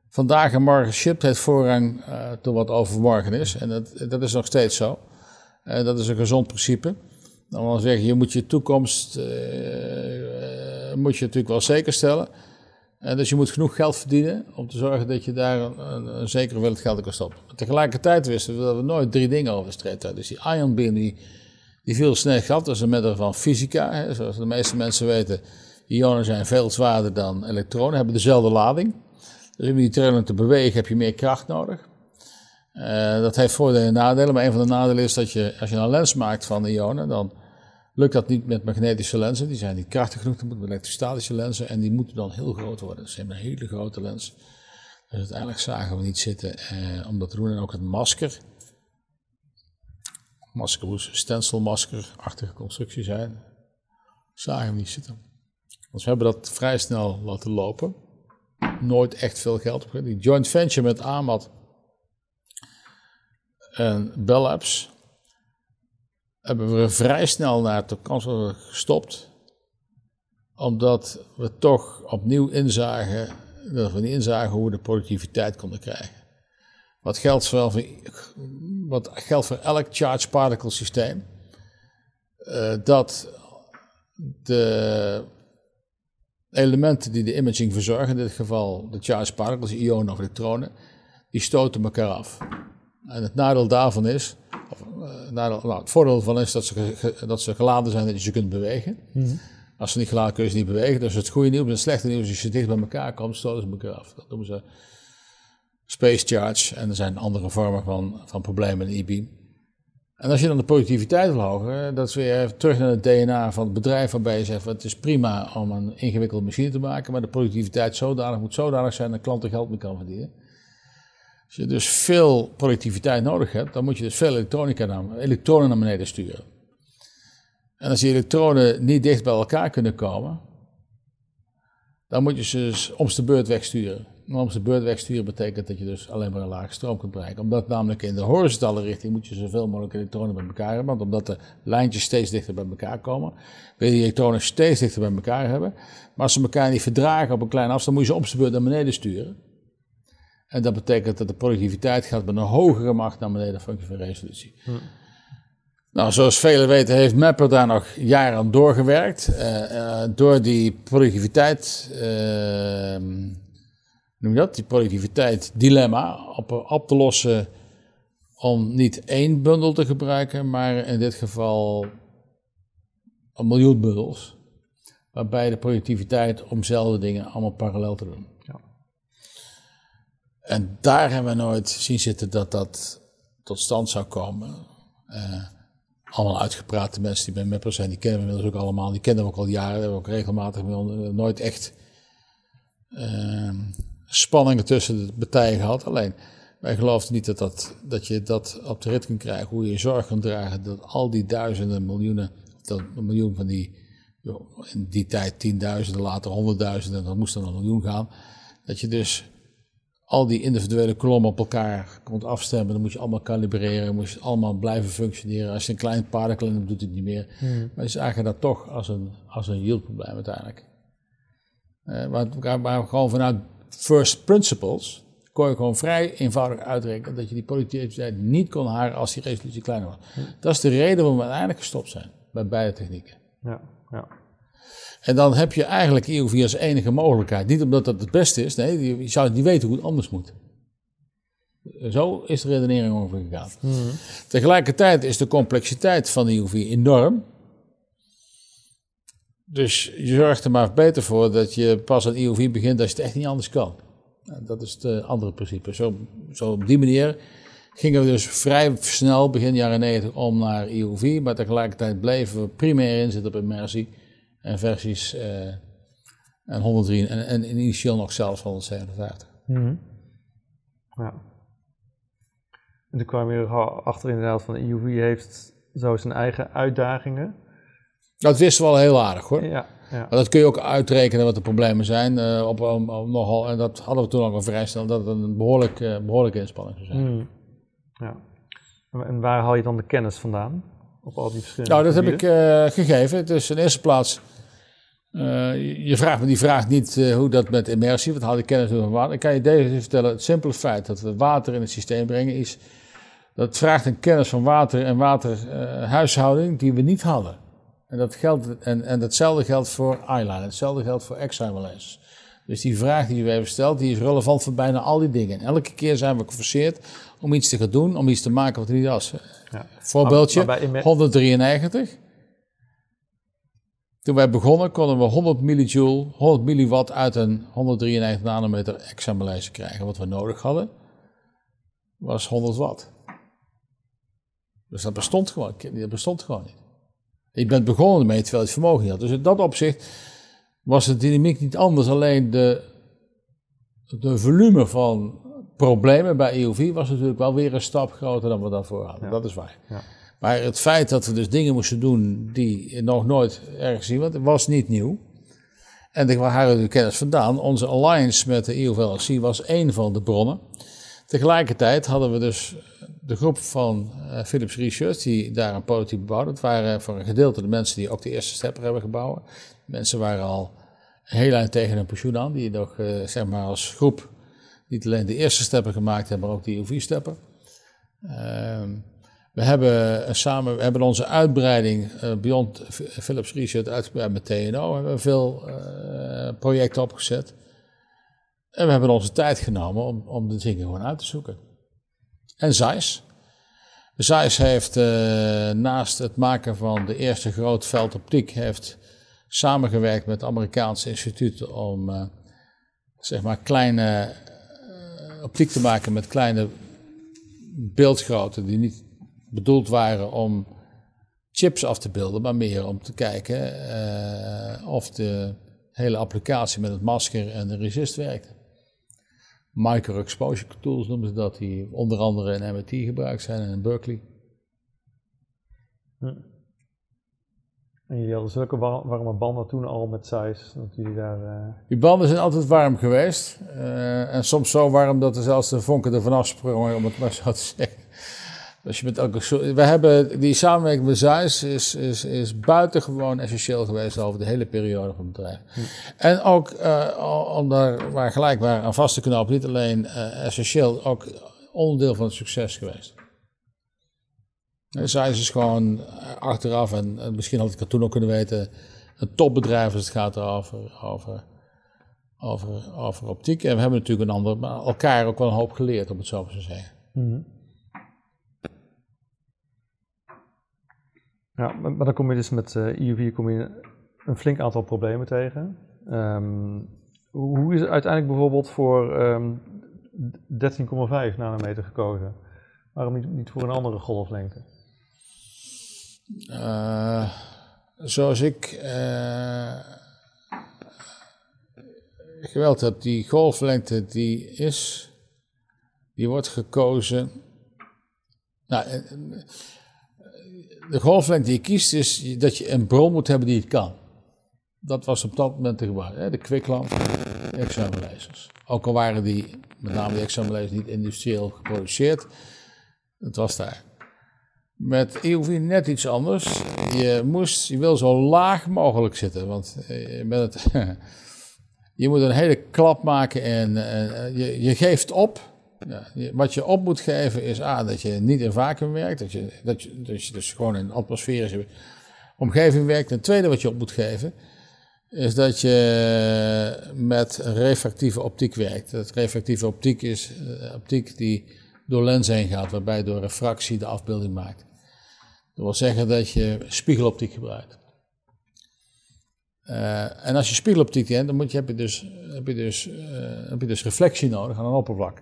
vandaag en morgen shipt, heeft voorrang uh, tot wat overmorgen is. En dat, dat is nog steeds zo. Dat is een gezond principe. Dan wil zeggen, je moet je toekomst moet je natuurlijk wel zeker stellen. Uh, dus je moet genoeg geld verdienen om te zorgen dat je daar een, een, een zekere geld in kan stoppen. tegelijkertijd wisten we dat we nooit drie dingen over de hadden. Dus die ion beam die, die viel snel gehad, dat is een middel van fysica. Hè. Zoals de meeste mensen weten, ionen zijn veel zwaarder dan elektronen, hebben dezelfde lading. Dus om die trilling te bewegen heb je meer kracht nodig. Uh, dat heeft voordelen en nadelen, maar een van de nadelen is dat je, als je een lens maakt van ionen, dan lukt dat niet met magnetische lenzen. Die zijn niet krachtig genoeg, dan moeten elektrostatische lenzen en die moeten dan heel groot worden. Ze hebben een hele grote lens. Dus uiteindelijk zagen we niet zitten om dat te doen. En ook het masker. Masker moest stencilmasker-achtige constructie zijn. Zagen we niet zitten. Dus we hebben dat vrij snel laten lopen. Nooit echt veel geld op. Die joint venture met Amat en Bell Labs hebben we vrij snel naar de kans gestopt. Omdat we toch opnieuw inzagen, dat we niet inzagen hoe we de productiviteit konden krijgen. Wat geldt voor, wat geldt voor elk charge particle systeem. Uh, dat de elementen die de imaging verzorgen, in dit geval de charge particles, ionen of elektronen, die stoten elkaar af. En het nadeel daarvan is, nadeel, nou, het voordeel van is dat ze, dat ze geladen zijn dat je ze kunt bewegen. Mhm. Als ze niet geladen kun je ze niet bewegen. Dus het goede nieuws en het slechte nieuws is als je dicht bij elkaar komt, stoten ze elkaar af. Dat noemen ze space charge. En er zijn andere vormen van, van problemen in e-beam. En als je dan de productiviteit wil hogen, dat is weer terug naar het DNA van het bedrijf waarbij je zegt, het is prima om een ingewikkelde machine te maken, maar de productiviteit zodanig, moet zodanig zijn dat klanten geld mee kan verdienen. Als je dus veel productiviteit nodig hebt, dan moet je dus veel elektronica naar, elektronen naar beneden sturen. En als die elektronen niet dicht bij elkaar kunnen komen, dan moet je ze dus om de beurt wegsturen. om de beurt wegsturen betekent dat je dus alleen maar een lage stroom kunt bereiken. Omdat namelijk in de horizontale richting moet je zoveel mogelijk elektronen bij elkaar hebben. Want omdat de lijntjes steeds dichter bij elkaar komen, wil je die elektronen steeds dichter bij elkaar hebben. Maar als ze elkaar niet verdragen op een kleine afstand, moet je ze om beurt naar beneden sturen. En dat betekent dat de productiviteit gaat met een hogere macht naar beneden functie van resolutie. Hm. Nou, zoals velen weten heeft Mapper daar nog jaren aan doorgewerkt. Uh, door die productiviteit, uh, noem je dat, die productiviteit dilemma op, op te lossen om niet één bundel te gebruiken, maar in dit geval een miljoen bundels. Waarbij de productiviteit om dezelfde dingen allemaal parallel te doen. En daar hebben we nooit zien zitten dat dat tot stand zou komen. Uh, allemaal uitgeprate mensen die bij Mapper zijn, die kennen we inmiddels ook allemaal. Die kennen we ook al jaren, we hebben ook regelmatig nooit echt uh, spanningen tussen de partijen gehad. Alleen, wij geloofden niet dat, dat, dat je dat op de rit kunt krijgen, hoe je zorg kunt dragen dat al die duizenden, miljoenen, dat een miljoen van die, in die tijd tienduizenden, later honderdduizenden, dan moest dan een miljoen gaan. Dat je dus al die individuele kolommen op elkaar komt afstemmen. Dan moet je allemaal kalibreren, moet je allemaal blijven functioneren. Als je een klein paardenklin hebt, doet het niet meer. Hmm. Maar je zagen dat toch als een, als een yield-probleem uiteindelijk. Uh, maar, maar gewoon vanuit first principles kon je gewoon vrij eenvoudig uitrekenen dat je die productiviteit niet kon halen als die resolutie kleiner was. Hmm. Dat is de reden waarom we uiteindelijk gestopt zijn bij beide technieken. Ja, ja. En dan heb je eigenlijk EOV als enige mogelijkheid. Niet omdat dat het beste is, nee, je zou niet weten hoe het anders moet. Zo is de redenering over gegaan. Mhm. Tegelijkertijd is de complexiteit van EOV enorm. Dus je zorgt er maar beter voor dat je pas aan EOV begint als je het echt niet anders kan. Dat is het andere principe. Zo, zo op die manier gingen we dus vrij snel, begin jaren 90, om naar EOV. Maar tegelijkertijd bleven we primair inzetten op immersie en versies uh, en 103 en, en initieel nog zelfs 157. Mm Ja. En toen kwam je achter inderdaad van de EUV heeft zo zijn eigen uitdagingen. Dat wisten we al heel aardig hoor. Ja, ja. Maar dat kun je ook uitrekenen wat de problemen zijn. Uh, op, op, nogal, en dat hadden we toen al vrij snel, dat het een behoorlijk, uh, behoorlijke inspanning zou zijn. Mm. Ja. En waar haal je dan de kennis vandaan? Op al die verschillende Nou, dat heb ik uh, gegeven. Dus in eerste plaats uh, je vraagt me die vraag niet uh, hoe dat met immersie, wat haal ik kennis van water. Ik kan je deze vertellen, het simpele feit dat we water in het systeem brengen is, dat vraagt een kennis van water en waterhuishouding die we niet hadden. En, dat geldt, en, en datzelfde geldt voor eyeliner, hetzelfde geldt voor examiners. Dus die vraag die we hebben gesteld, die is relevant voor bijna al die dingen. En elke keer zijn we geforceerd om iets te gaan doen, om iets te maken wat er niet was. Ja. Voorbeeldje, 193. Toen wij begonnen konden we 100 millijoule, 100 milliwatt uit een 193 nanometer examinatie krijgen. Wat we nodig hadden was 100 watt. Dus dat bestond gewoon, dat bestond gewoon niet. Je bent begonnen ermee terwijl het vermogen niet had. Dus in dat opzicht was de dynamiek niet anders. Alleen de, de volume van problemen bij EUV was natuurlijk wel weer een stap groter dan we daarvoor hadden. Dat is waar. Ja. Maar het feit dat we dus dingen moesten doen die nog nooit ergens zien, want het was niet nieuw. En waar hadden we kennis vandaan? Onze alliance met de EUVLC was één van de bronnen. Tegelijkertijd hadden we dus de groep van uh, Philips Research die daar een prototype bouwde. Dat waren voor een gedeelte de mensen die ook de eerste stepper hebben gebouwd. Mensen waren al heel eind tegen hun pensioen aan, die nog uh, zeg maar als groep niet alleen de eerste stepper gemaakt hebben, maar ook de EUV-stepper. Ehm we hebben, samen, we hebben onze uitbreiding uh, Beyond Philips Research uitgebreid met TNO. We hebben veel uh, projecten opgezet. En we hebben onze tijd genomen om, om de dingen gewoon uit te zoeken. En Zeiss. Zeiss heeft naast het maken van de eerste groot veld optiek... heeft samengewerkt met Amerikaanse instituten om zeg maar kleine optiek te maken met kleine beeldgrootte die niet bedoeld waren om chips af te beelden, maar meer om te kijken uh, of de hele applicatie met het masker en de resist werkte. Micro-exposure tools noemen ze dat, die onder andere in MIT gebruikt zijn en in Berkeley. Hm. En jullie hadden zulke warme banden toen al met Zeiss, dat jullie daar... Uh... Die banden zijn altijd warm geweest. Uh, en soms zo warm dat er zelfs de vonken ervan afsprongen, om het maar zo te zeggen. Dus je bent ook we hebben die samenwerking met Zeiss is, is, is buitengewoon essentieel geweest over de hele periode van het bedrijf. Hm. En ook uh, om daar waar gelijk waren aan vast te knopen, niet alleen essentieel, ook onderdeel van het succes geweest. Zeiss is gewoon achteraf, en, misschien had ik het toen ook kunnen weten, een topbedrijf als het gaat over, over, over, over optiek. En we hebben natuurlijk een ander, maar elkaar ook wel een hoop geleerd, om het zo te zeggen. Mhm. Ja, maar, dan kom je dus met uh, eh, EUV kom je een flink aantal problemen tegen. Um, hoe is het uiteindelijk bijvoorbeeld voor um, ehm, 13,5 nanometer gekozen? Waarom niet, niet voor een andere golflengte? Uh, zoals ik uh, geweld heb, die golflengte die is, die wordt gekozen. Nou, eh, de golflengte die je kiest is dat je een bron moet hebben die het kan. Dat was op dat moment gebruiken. De kwiklamp, de examenlezers. Ook al waren die, met name de examenlezers, niet industrieel geproduceerd. Het was daar. Met EUV net iets anders. Je, moest, je wil zo laag mogelijk zitten. Want eh, met het, [laughs] je moet een hele klap maken en, en je, je, geeft op. Wat je op moet geven is A, dat je niet in vacuüm werkt. Dat je, dat je, dus gewoon in een atmosferische omgeving werkt. En het tweede wat je op moet geven is dat je met refractieve optiek werkt. Dat refractieve optiek is optiek die door lens heen gaat, waarbij door refractie de afbeelding maakt. Dat wil zeggen dat je spiegeloptiek gebruikt. Uh, en als je spiegeloptiek hebt, dan moet je, heb, je dus, heb, je dus, uh, heb je dus reflectie nodig aan een oppervlak.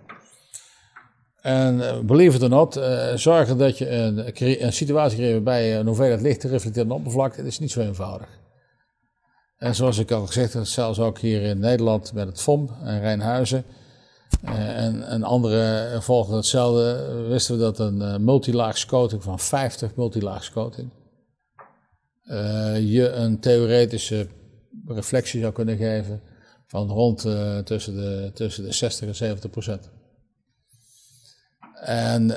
En uh, believe it or not, zorgen dat je een, een situatie creëert waarbij je een hoeveelheid licht reflecteert op een oppervlak, dat is niet zo eenvoudig. En zoals ik al gezegd heb, zelfs ook hier in Nederland met het FOM en Rijnhuizen, en, en andere volgen hetzelfde. Wisten we dat een uh, multilaags coating van 50 multilaags coating uh, je een theoretische reflectie zou kunnen geven van rond tussen, de, tussen de 60 en 70 procent. En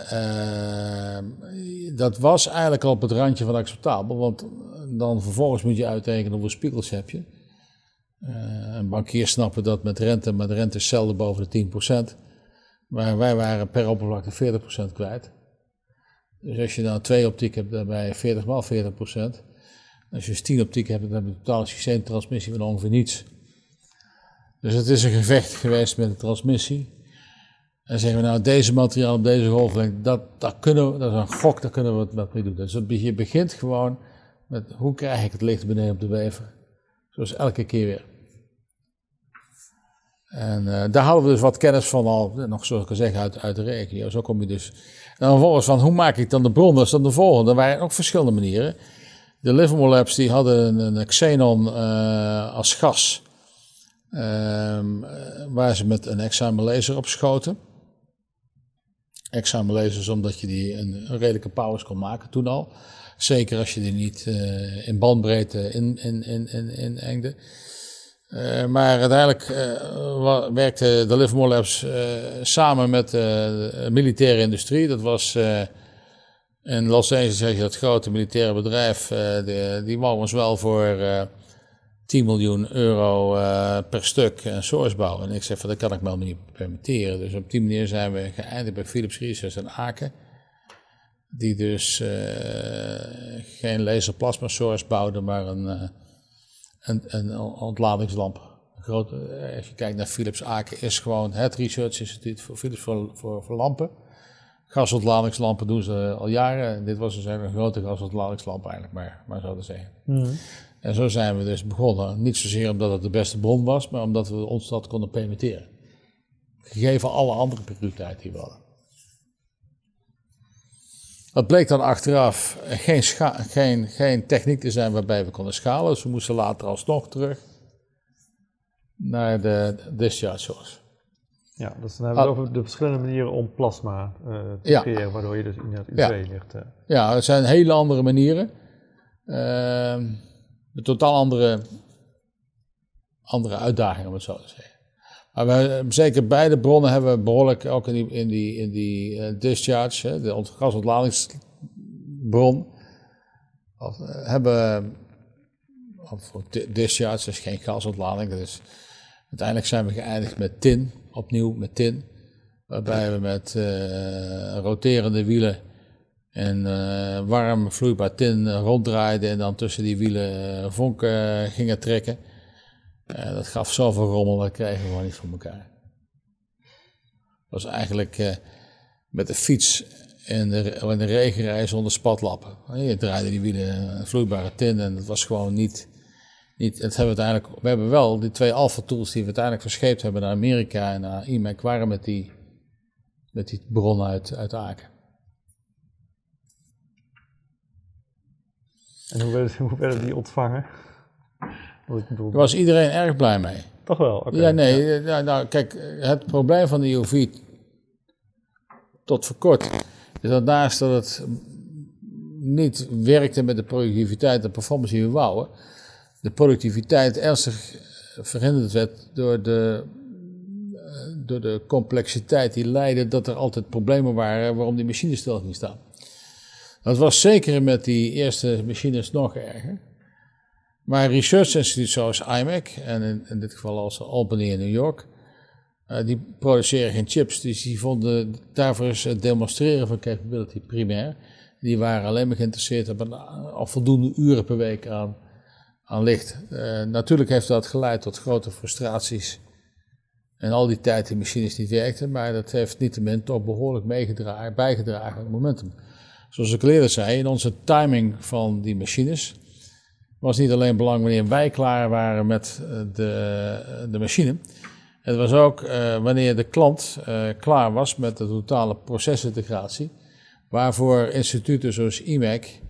dat was eigenlijk al op het randje van acceptabel, want dan vervolgens moet je uitrekenen hoeveel spiegels heb je. Uh, een bankier snappen dat met rente, maar de rente is zelden boven de 10%. Maar wij waren per oppervlakte 40% kwijt. Dus als je dan twee optiek hebt, dan ben je 40 maal 40%. Als je dus 10 optiek hebt, dan heb je een totale systeemtransmissie van ongeveer niets. Dus het is een gevecht geweest met de transmissie. En zeggen we nou, deze materiaal op deze golflengte, dat, dat, kunnen we, dat is een gok, daar kunnen we wat mee doen. Dus je begint gewoon met hoe krijg ik het licht beneden op de wever. Zoals elke keer weer. En uh, daar hadden we dus wat kennis van al, nog zoals ik al zeg, uit, uit de regio. Zo kom je dus. En dan vervolgens van, hoe maak ik dan de bron? Dat is dan de volgende. Er waren ook verschillende manieren. De Livermore Labs die hadden een, een xenon uh, als gas. Uh, waar ze met een examen laser op schoten. Examen lasers omdat je die een, een redelijke powers kon maken toen al. Zeker als je die niet uh, in bandbreedte in, in, in, in, inengde. Uh, maar uiteindelijk uh, werkte de Livermore Labs samen met de militaire industrie. Dat was in Los Angeles, zeg je, dat grote militaire bedrijf. Die wou ons wel voor 10 miljoen euro per stuk een source bouwen. En ik zeg van, dat kan ik me niet permitteren. Dus op die manier zijn we geëindigd bij Philips Research in Aken die dus uh, geen laserplasma source bouwde, maar een, uh, een, een ontladingslamp. Grote, uh, als je kijkt naar Philips Aken, is gewoon het research instituut voor Philips voor, voor, voor lampen. Gasontladingslampen doen ze al jaren. En dit was dus een grote gasontladingslap eigenlijk, maar, maar zo te zeggen. Mm. En zo zijn we dus begonnen. Niet zozeer omdat het de beste bron was, maar omdat we ons dat konden permitteren. Gegeven alle andere prioriteiten die we hadden. Dat bleek dan achteraf geen, geen, geen techniek te zijn waarbij we konden schalen. Dus we moesten later alsnog terug naar de discharge source. Ja, dus dan hebben we het over de verschillende manieren om plasma uh, te ja. creëren, waardoor je dus in het UV ja. ligt. Uh. Ja, het zijn hele andere manieren. Uh, een totaal andere, andere uitdaging, om het zo te zeggen. Maar we, zeker beide bronnen hebben we behoorlijk ook in die, in die, in die uh, discharge, hè, de gasontladings of, uh, hebben, of discharge is geen gasontlading, dus uiteindelijk zijn we geëindigd met tin, opnieuw met tin, waarbij we met uh, roterende wielen en warm vloeibaar tin ronddraaiden en dan tussen die wielen vonken gingen trekken. Dat gaf zoveel rommel, dat kregen we gewoon niet voor elkaar. Dat was eigenlijk met de fiets in de, in de regenreis zonder spatlappen. Je draaide die wielen vloeibare tin en dat was gewoon niet. niet het hebben we, uiteindelijk, we hebben wel die twee Alpha tools die we uiteindelijk verscheept hebben naar Amerika en naar IMEC waren met die, met die bron uit, uit Aken. En hoe werden, [laughs] hoe werden die ontvangen? Daar was iedereen erg blij mee. Toch wel? Okay. Ja, nee. Ja. Nou, kijk, het probleem van de UV tot voor kort dus dat naast dat het niet werkte met de productiviteit en performance die we wouden, de productiviteit ernstig verhinderd werd door de, eh, door de complexiteit die leidde dat er altijd problemen waren waarom die machines stil gingen staan. Dat was zeker met die eerste machines nog erger. Maar research instituten zoals IMEC en in, in dit geval als Albany in New York, uh, die produceren geen chips, dus die vonden daarvoor is het demonstreren van capability primair. Die waren alleen maar geïnteresseerd op al voldoende uren per week aan, aan licht. Uh, natuurlijk heeft dat geleid tot grote frustraties. En al die tijd die machines niet werkten, maar dat heeft niettemin toch behoorlijk meegedragen, bijgedragen aan het momentum. Zoals ik al eerder zei, in onze timing van die machines was niet alleen belangrijk wanneer wij klaar waren met eh, de, de machine, het was ook uh, wanneer de klant uh, klaar was met de totale procesintegratie, waarvoor instituten zoals IMEC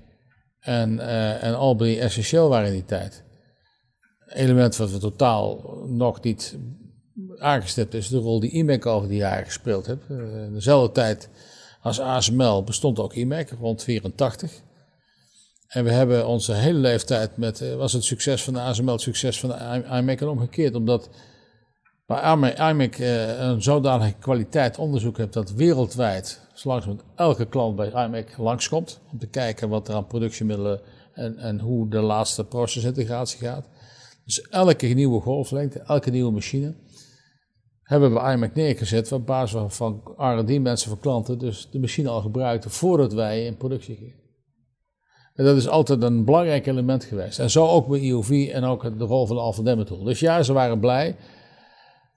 en, uh, en Albany essentieel waren in die tijd. Element wat we totaal nog niet aangestipt is de rol die IMEC over die jaren gespeeld heeft. in dezelfde tijd als ASML bestond ook IMEC, rond 84. En we hebben onze hele leeftijd met, was het succes van de ASML het succes van de IMEC en omgekeerd, omdat Waar IMEC uh, een zodanige kwaliteit onderzoek heeft dat wereldwijd, zolang met elke klant bij IMEC langskomt, om te kijken wat er aan productiemiddelen en, en hoe de laatste procesintegratie gaat. Dus elke nieuwe golflengte, elke nieuwe machine, hebben we IMEC neergezet op basis van R&D-mensen van klanten dus de machine al gebruikten voordat wij in productie gingen. En dat is altijd een belangrijk element geweest. En zo ook bij IOV en ook de rol van de Alpha Tool. Dus ja, ze waren blij.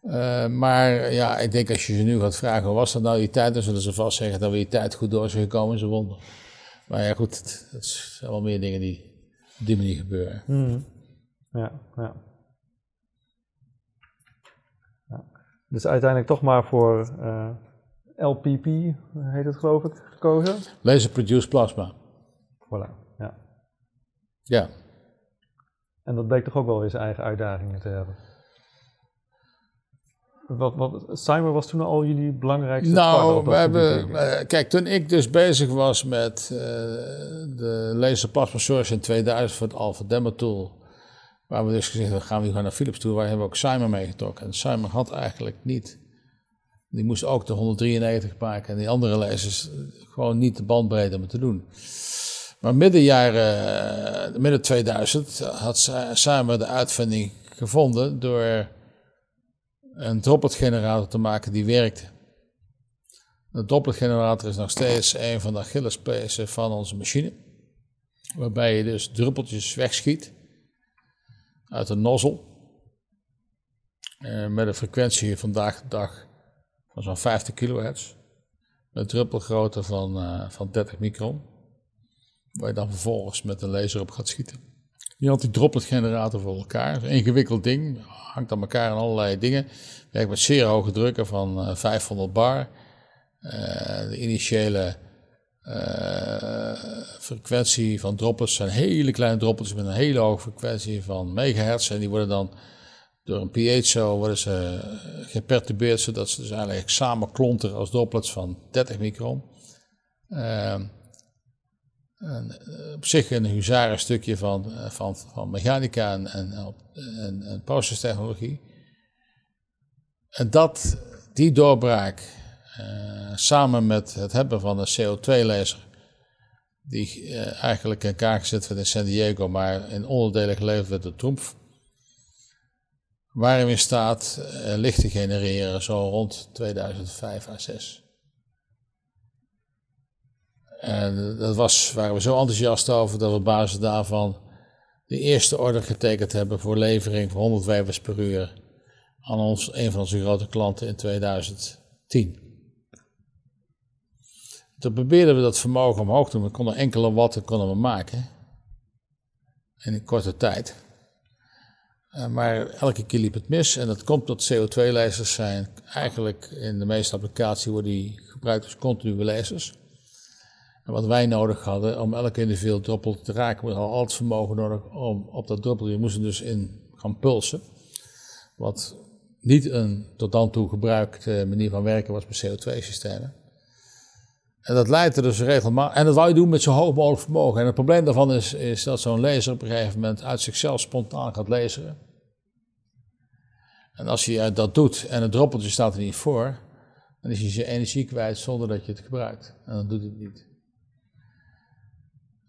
Uh, maar ja, ik denk als je ze nu gaat vragen, hoe was dat nou die tijd? Dan zullen ze vast zeggen dat we die tijd goed door zijn gekomen, ze wonder. Maar ja, goed, dat zijn wel meer dingen die op die manier gebeuren. Mm. Ja, ja, ja. Dus uiteindelijk toch maar voor uh, eh, LPP, heet het geloof ik, gekozen? Laser Produced Plasma. Voilà, ja. En dat bleek toch ook wel weer zijn eigen uitdagingen te hebben? Wat, wat, Simon was toen al jullie belangrijkste Nou, we hebben, uh, kijk, toen ik dus bezig was met uh, de laser source in 2000 voor het Alpha Demo Tool, waar we dus gezegd hebben, gaan we gaan naar Philips toe, waar hebben we ook Simon meegetrokken. En Simon had eigenlijk niet, die moest ook de 193 maken en die andere lasers gewoon niet de bandbreedte om te doen. Maar midden jaren, midden 2000 had Simon de uitvinding gevonden door een droplet-generator te maken die werkte. De droplet-generator is nog steeds een van de Achillespezen van onze machine. Waarbij je dus druppeltjes wegschiet uit een nozzel. Eh, met een frequentie vandaag de dag van zo'n 50 kHz. Met druppelgrootte van, uh, van 30 micron. Waar je dan vervolgens met een laser op gaat schieten. Je had die droplet generator voor elkaar. Een ingewikkeld ding. Hangt aan elkaar en allerlei dingen. Werkt met zeer hoge drukken van 500 eh, bar. Uh, de initiële uh, frequentie van droplets zijn hele kleine droppels met een hele hoge frequentie van megahertz. En die worden dan door een piezo worden ze geperturbeerd, zodat ze dus eigenlijk samen klonteren als droplets van 30 micron. Uh, een, op zich een huzarenstukje van, van, van mechanica en, en, en, en. En dat, die doorbraak, samen met het hebben van een CO2-laser, die eigenlijk in elkaar gezet werd in San Diego, maar in onderdelen geleverd werd door Trumpf, waren we in staat licht te genereren zo rond 2005 à 6. En dat was, waren we zo enthousiast over dat we op basis daarvan de eerste order getekend hebben voor levering van 100 wevers per uur aan ons, een van onze grote klanten in 2010. Toen probeerden we dat vermogen omhoog te doen. We konden enkele watten konden we maken. In een korte tijd. Uh, maar elke keer liep het mis. En dat komt dat CO2-lasers zijn eigenlijk in de meeste applicaties worden die gebruikt als continue lasers. En wat wij nodig hadden om elke individueel druppel te raken, we hadden al het vermogen nodig om op dat druppel, je moest dus in gaan pulsen. Wat niet een tot dan toe gebruikte manier van werken was bij CO2-systemen. En dat leidt er dus regelmatig. En dat wou je doen met zo hoog mogelijk vermogen. En het probleem daarvan is, is dat zo'n laser op een gegeven moment uit zichzelf spontaan gaat laseren. En als je dat doet en het droppeltje staat er niet voor, dan is je energie kwijt zonder dat je het gebruikt. En dan doet het niet.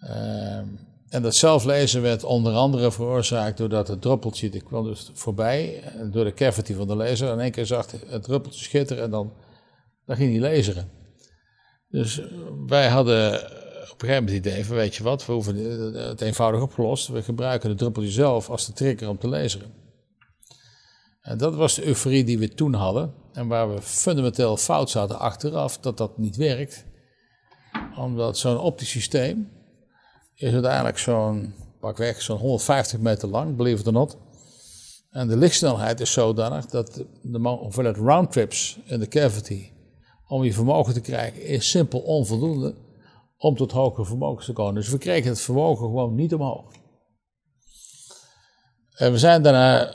Ehm, en dat zelflezen werd onder andere veroorzaakt doordat het druppeltje, die kwam dus voorbij, door de cavity van de laser. In één keer zag het druppeltje schitteren en dan, dan ging hij laseren. Dus wij hadden op een gegeven moment het idee van, weet je wat, we hoeven het eenvoudig opgelost. We gebruiken de druppeltje zelf als de trigger om te lezen. En dat was de euforie die we toen hadden. En waar we fundamenteel fout zaten achteraf, dat dat niet werkt. Omdat zo'n optisch systeem is uiteindelijk zo'n, pakweg, zo'n 150 meter lang, believe it or not. En de lichtsnelheid is zodanig dat de hoeveelheid roundtrips in de cavity om je vermogen te krijgen, is simpel onvoldoende om tot hogere vermogens te komen. Dus we kregen het vermogen gewoon niet omhoog. En we zijn daarna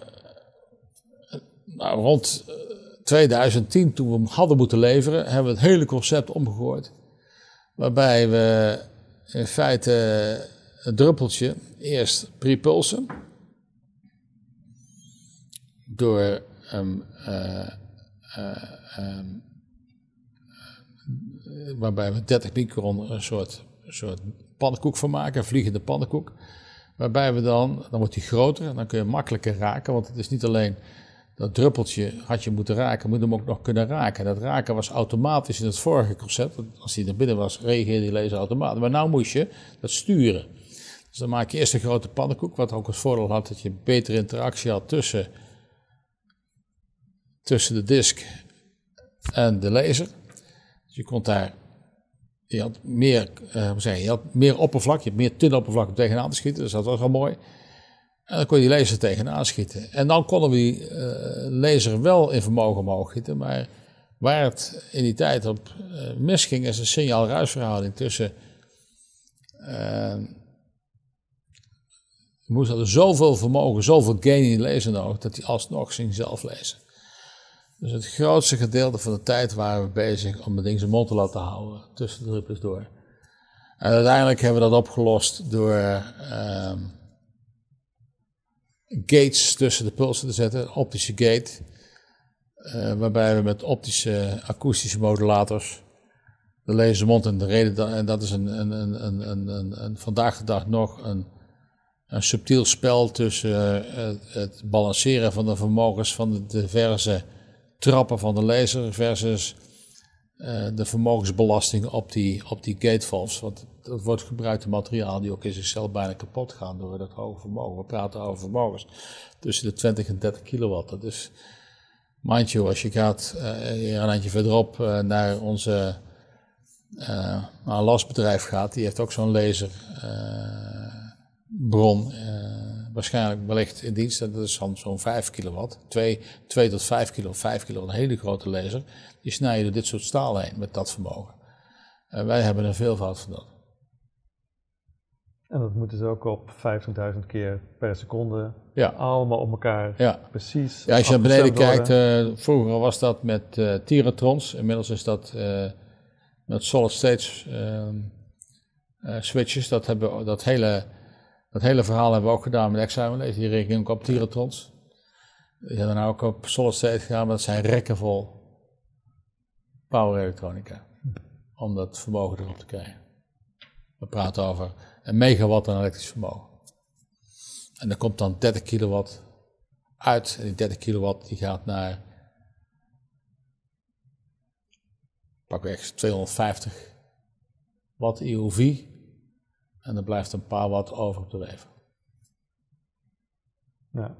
nou, rond 2010, toen we hem hadden moeten leveren, hebben we het hele concept omgegooid. Waarbij we in feite een druppeltje eerst prepulsen. Door um, waarbij we 30 micron een soort, soort pannenkoek van maken, een vliegende pannenkoek. Waarbij we dan, dan wordt die groter en dan kun je makkelijker raken, want het is niet alleen dat druppeltje had je moeten raken, moet hem ook nog kunnen raken. Dat raken was automatisch in het vorige concept. Als hij er binnen was, reageerde die laser automatisch. Maar nu moest je dat sturen. Dus dan maak je eerst een grote pannenkoek, wat ook het voordeel had dat je betere interactie had tussen, tussen de disk en de laser. Dus je kon daar, je had meer, uh, zeg je, je had meer oppervlak, je hebt meer tinoppervlak om tegenaan te schieten, dus dat was wel mooi. En dan kon je die laser tegenaan schieten. En dan konden we die uh, laser wel in vermogen omhoog schieten, maar waar het in die tijd op uh, misging is een signaal-ruisverhouding tussen. Uh, moest zoveel vermogen, zoveel gain in die laser nodig, dat hij alsnog zelf lezen. Dus het grootste gedeelte van de tijd waren we bezig om het ding zijn mond te laten houden tussen de druppels door. En uiteindelijk hebben we dat opgelost door gates tussen de pulsen te zetten, optische gate, uh, waarbij we met optische akoestische modulators de lasermond en de reden, en dat is een, een, een, een, vandaag de dag nog een, subtiel spel tussen uh, het, het, balanceren van de vermogens van de diverse trappen van de laser versus uh, de vermogensbelasting op die, op die gatevalves. Want dat wordt gebruikte materiaal die ook in zichzelf bijna kapot gaan door dat hoge vermogen. We praten over vermogens tussen de 20 en 30 kilowatt. Dat is, als je gaat hier een eindje verderop uh, naar onze naar lasbedrijf gaat, die heeft ook zo'n laserbron waarschijnlijk wellicht in dienst. En dat is dan zo'n 5 kilowatt. 2, 2 tot 5 kilo, 5 kilo, een hele grote laser. Die snijden door dit soort staal heen met dat vermogen. En wij hebben er veelvoud van dat. En dat moeten ze ook op 50.000 keer per seconde. Ja. Allemaal op elkaar. Ja. Precies. Ja, als je naar beneden kijkt, uh, vroeger was dat met uh, tiratrons. Inmiddels is dat uh, met solid state uh, switches. Dat, hebben, dat, hele, dat hele verhaal hebben we ook gedaan met Examen. Die rekenen ook op Tiratrons. Die zijn dan ook op solid state gegaan, maar dat zijn rekken vol power elektronica. Om dat vermogen erop te krijgen. We praten over een megawatt aan elektrisch vermogen. En er komt dan 30 kilowatt uit. En die 30 kilowatt die gaat naar pakweg 250 watt IOV. En er blijft een paar watt over op de wever. Ja.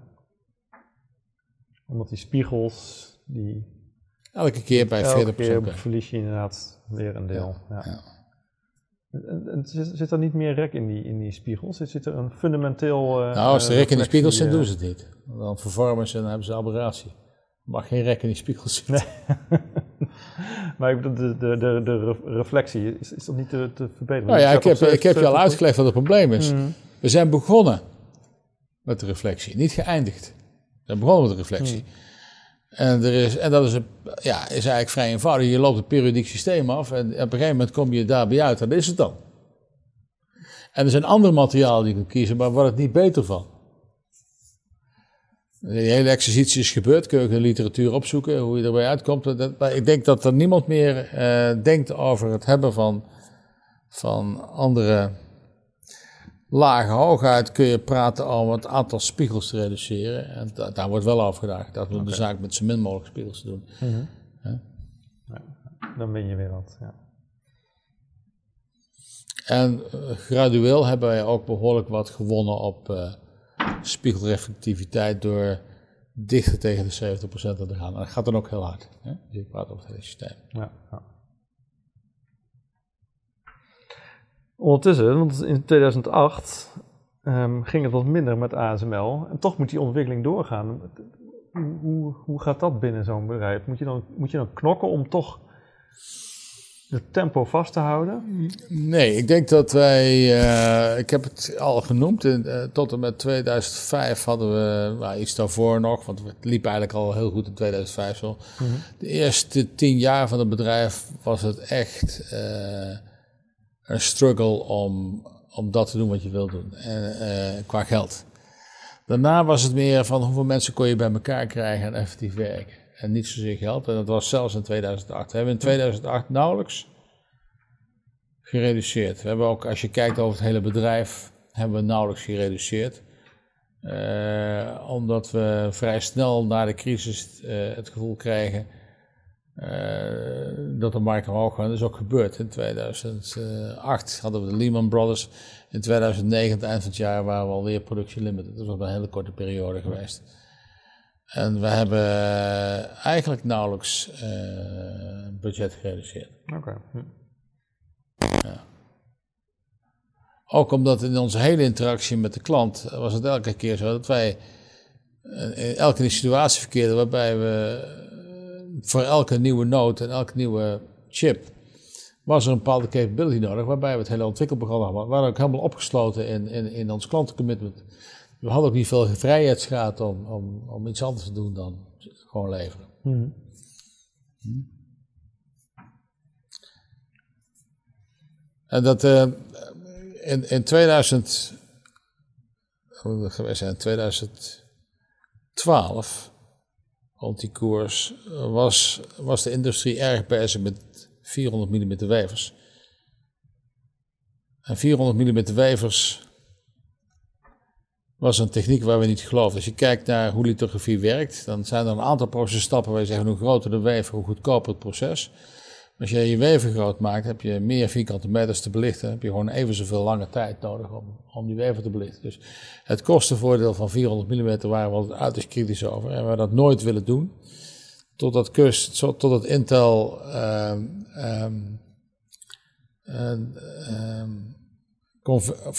Omdat die spiegels, die... Elke keer bij 40%. Elke keer verlies je inderdaad weer een deel. Ja. ja. En, zit, zit, er niet meer rek in die, in die spiegels? Zit, er een fundamenteel... Uh, nou, als er rek in die spiegels zit, doen ze het niet. Dan vervormen ze en dan hebben ze aberratie. Mag geen rek in die spiegels zitten. Nee. [laughs] maar ik bedoel, de, de, de, reflectie, is, is dat niet te, te verbeteren? Nou ja, ik heb, ik heb je al uitgelegd wat het probleem is. Mhm. We zijn begonnen met de reflectie, niet geëindigd. We zijn begonnen met de reflectie. Mhm. En, er is, en dat is, een, ja, is eigenlijk vrij eenvoudig. Je loopt het periodiek systeem af en op een gegeven moment kom je daarbij uit. Dat is het dan. En er zijn andere materialen die je kunt kiezen, maar wordt het niet beter van. De hele exercitie is gebeurd, kun je de literatuur opzoeken, hoe je erbij uitkomt. Dat, maar ik denk dat er niemand meer uh, denkt over het hebben van, van andere lagen. Hooguit kun je praten om het aantal spiegels te reduceren. En daar wordt wel over gedacht. Dat we de zaak met zo min mogelijk spiegels te doen. Mm ja, dan ben je weer wat, ja. En uh, gradueel hebben wij ook behoorlijk wat gewonnen op... Uh, spiegelreflectiviteit door dichter tegen de 70% te gaan. Dat gaat dan ook heel hard. Hè? Ik praat over het hele systeem. Ja, ja. Ondertussen, want in 2008 um, ging het wat minder met ASML. En toch moet die ontwikkeling doorgaan. Hoe, hoe gaat dat binnen zo'n bedrijf? Moet je, dan, moet je dan knokken om toch het tempo vast te houden? Nee, ik denk dat wij, uh, ik heb het al genoemd, uh, tot en met 2005 hadden we, nou, iets daarvoor nog, want het liep eigenlijk al heel goed in 2005 zo. Mhm. De eerste tien jaar van het bedrijf was het echt uh, een struggle om, om dat te doen wat je wil doen, qua geld. Daarna was het meer van hoeveel mensen kon je bij elkaar krijgen en effectief werken en niet zozeer geld. En dat was zelfs in 2008. We hebben in 2008 nauwelijks gereduceerd. We hebben ook, als je kijkt over het hele bedrijf, hebben we nauwelijks gereduceerd. Uh, omdat we vrij snel na de crisis uh, het gevoel kregen uh, dat de markt omhoog gaat. Dat is ook gebeurd. In 2008 hadden we de Lehman Brothers. In 2009, het eind van het jaar, waren we alweer productie limited. Dat was een hele korte periode geweest. En we hebben eigenlijk nauwelijks uh, budget gereduceerd. Oké. Hm. Ja. Ook omdat in onze hele interactie met de klant was het elke keer zo dat wij in elke situatie verkeerden waarbij we eh, voor elke nieuwe node en elke nieuwe chip was er een bepaalde capability nodig waarbij we het hele ontwikkelprogramma hadden. We waren ook helemaal opgesloten in, in, in ons klantencommitment we hadden ook niet veel vrijheidsgraad om, om, om iets anders te doen dan gewoon leveren. Hmm. En dat uh, in, in 2000, geweest zijn, 2012, rond die koers, was, was de industrie erg bezig met 400 mm wevers. En 400 mm wevers was een techniek waar we niet geloven. Als je kijkt naar hoe lithografie werkt, dan zijn er een aantal processtappen waar je zegt hoe groter de wever, hoe goedkoper het proces. Als je je wever groot maakt, heb je meer vierkante meters te belichten. heb je gewoon even zoveel lange tijd nodig om, om die wever te belichten. Dus het kostenvoordeel van 400 mm waren we uiterst kritisch over. En we dat nooit willen doen. Totdat, Kust, totdat Intel um, um,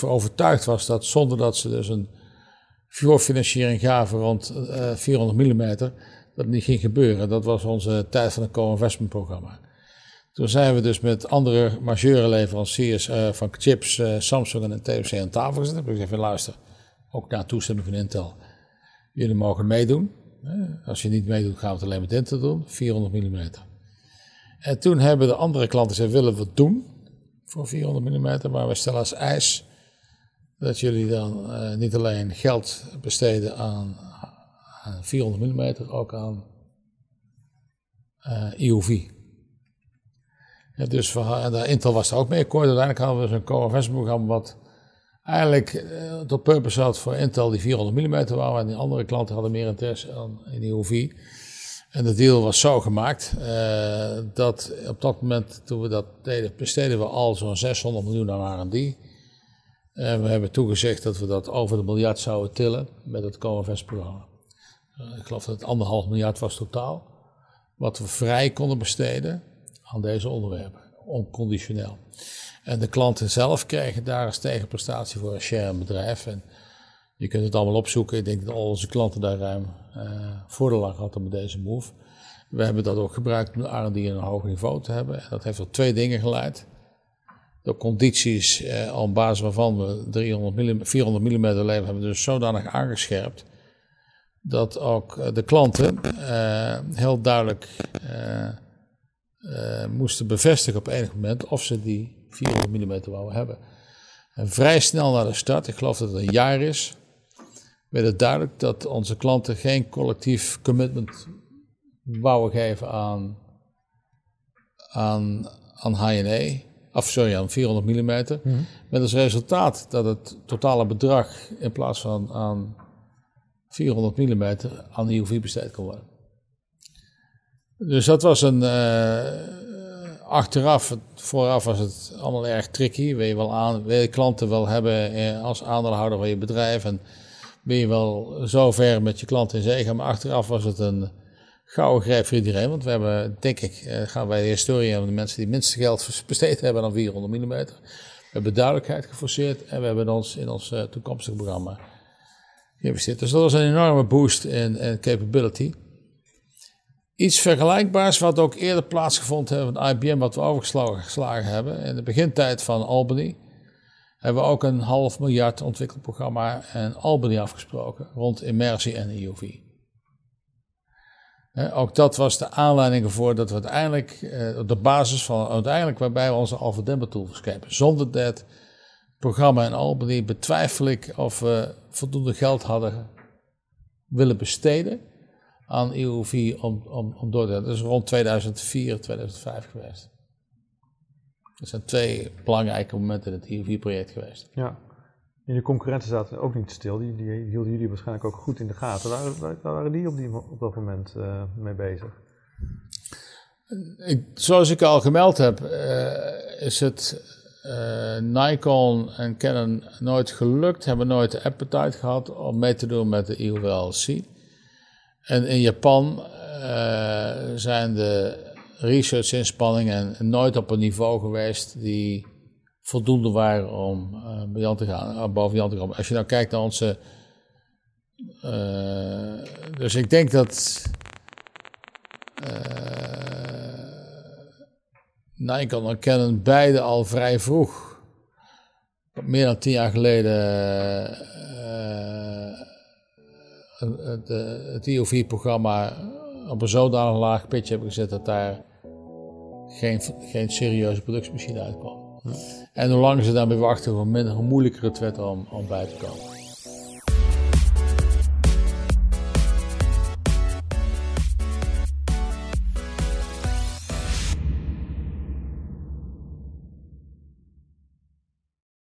overtuigd was dat zonder dat ze dus een financiering gaven rond uh, 400 mm, dat niet ging gebeuren. Dat was onze tijd van het co-investment programma. Toen zijn we dus met andere majeure leveranciers uh, van chips, uh, Samsung en TSMC aan tafel gezet. Ik heb luister, ook na toestemming van Intel, jullie mogen meedoen. Als je niet meedoet, gaan we het alleen met Intel doen, 400 mm. En toen hebben de andere klanten gezegd, willen we het doen? voor 400 mm, maar we stellen als eis dat jullie dan uh, niet alleen geld besteden aan, aan 400 mm, ook aan uh, EUV. Ja, dus we, en Intel was er ook mee akkoord. Uiteindelijk hadden we zo'n co-investment-programma wat eigenlijk uh, tot purpose had voor Intel die 400 mm wou. En die andere klanten hadden meer interesse in EUV. En de deal was zo gemaakt dat op dat moment, toen we dat deden, besteden we al zo'n 600 miljoen aan R&D. En we hebben toegezegd dat we dat over de miljard zouden tillen met het co-invest-programma. Uh, ik geloof dat het anderhalf miljard was totaal. Wat we vrij konden besteden aan deze onderwerpen, onconditioneel. En de klanten zelf kregen daar als tegenprestatie voor een share bedrijf. En je kunt het allemaal opzoeken. Ik denk dat al onze klanten daar ruim uh, voordeel hadden met deze move. We hebben dat ook gebruikt om de R&D een hoger niveau te hebben. En dat heeft tot twee dingen geleid. De condities uh, op basis waarvan we 300 mm, 400 mm leveren hebben dus zodanig aangescherpt dat ook eh, de klanten uh, heel duidelijk uh, moesten bevestigen op enig moment of ze die 400 mm wouden hebben. En vrij snel na de start, ik geloof dat het een jaar is, werd het duidelijk dat onze klanten geen collectief commitment wouden geven aan, aan, aan HNE, of sorry, aan 400 mm. Mm Met als resultaat dat het totale bedrag in plaats van aan 400 mm aan EUV besteed kon worden. Dus dat was een. Uh, achteraf, vooraf was het allemaal erg tricky. Wil je wel aan, wil je klanten wel hebben eh, als aandeelhouder van je bedrijf en ben je wel zo ver met je klanten in zee gaan. Maar achteraf was het een gouden grijp voor iedereen. Want we hebben, denk ik, eh, gaan wij de historie hebben de mensen die minste geld besteed hebben dan 400 mm. We hebben duidelijkheid geforceerd en we hebben ons in ons uh, toekomstig programma geïnvesteerd. Dus dat was een enorme boost in, capability. Iets vergelijkbaars wat ook eerder plaatsgevonden heeft met IBM, wat we overgeslagen hebben. In de begintijd van Albany hebben we ook een half miljard ontwikkelprogramma in Albany afgesproken rond immersie en EUV. Ook dat was de aanleiding ervoor dat we uiteindelijk, eh, de basis van uiteindelijk waarbij we onze Alpha Demba tool verschepen. Zonder dat programma in Albany betwijfel ik of we voldoende geld hadden willen besteden aan EUV om, om, om door te gaan. Dat is rond 2004, 2005 geweest. Dat zijn twee belangrijke momenten in het EUV-project geweest. Ja. En je concurrenten zaten ook niet stil. Die, die hielden jullie waarschijnlijk ook goed in de gaten. Waar, waren die op, op dat moment uh, mee bezig? Ik, zoals ik al gemeld heb, uh, is het uh, Nikon en Canon nooit gelukt, hebben nooit de appetite gehad om mee te doen met de EUVLC. En in Japan zijn de research-inspanningen nooit op een niveau geweest die voldoende waren om uh, bij Jan te gaan, uh, boven Jan te komen. Als je nou kijkt naar onze. dus ik denk dat. Nikon en Canon beide al vrij vroeg, meer dan tien jaar geleden, het, het IOV-programma op een zodanig laag pitje hebben gezet dat daar geen, geen serieuze productiemachine uitkwam. En hoe langer ze daarmee wachten, hoe, minder, hoe moeilijker het werd om, om bij te komen.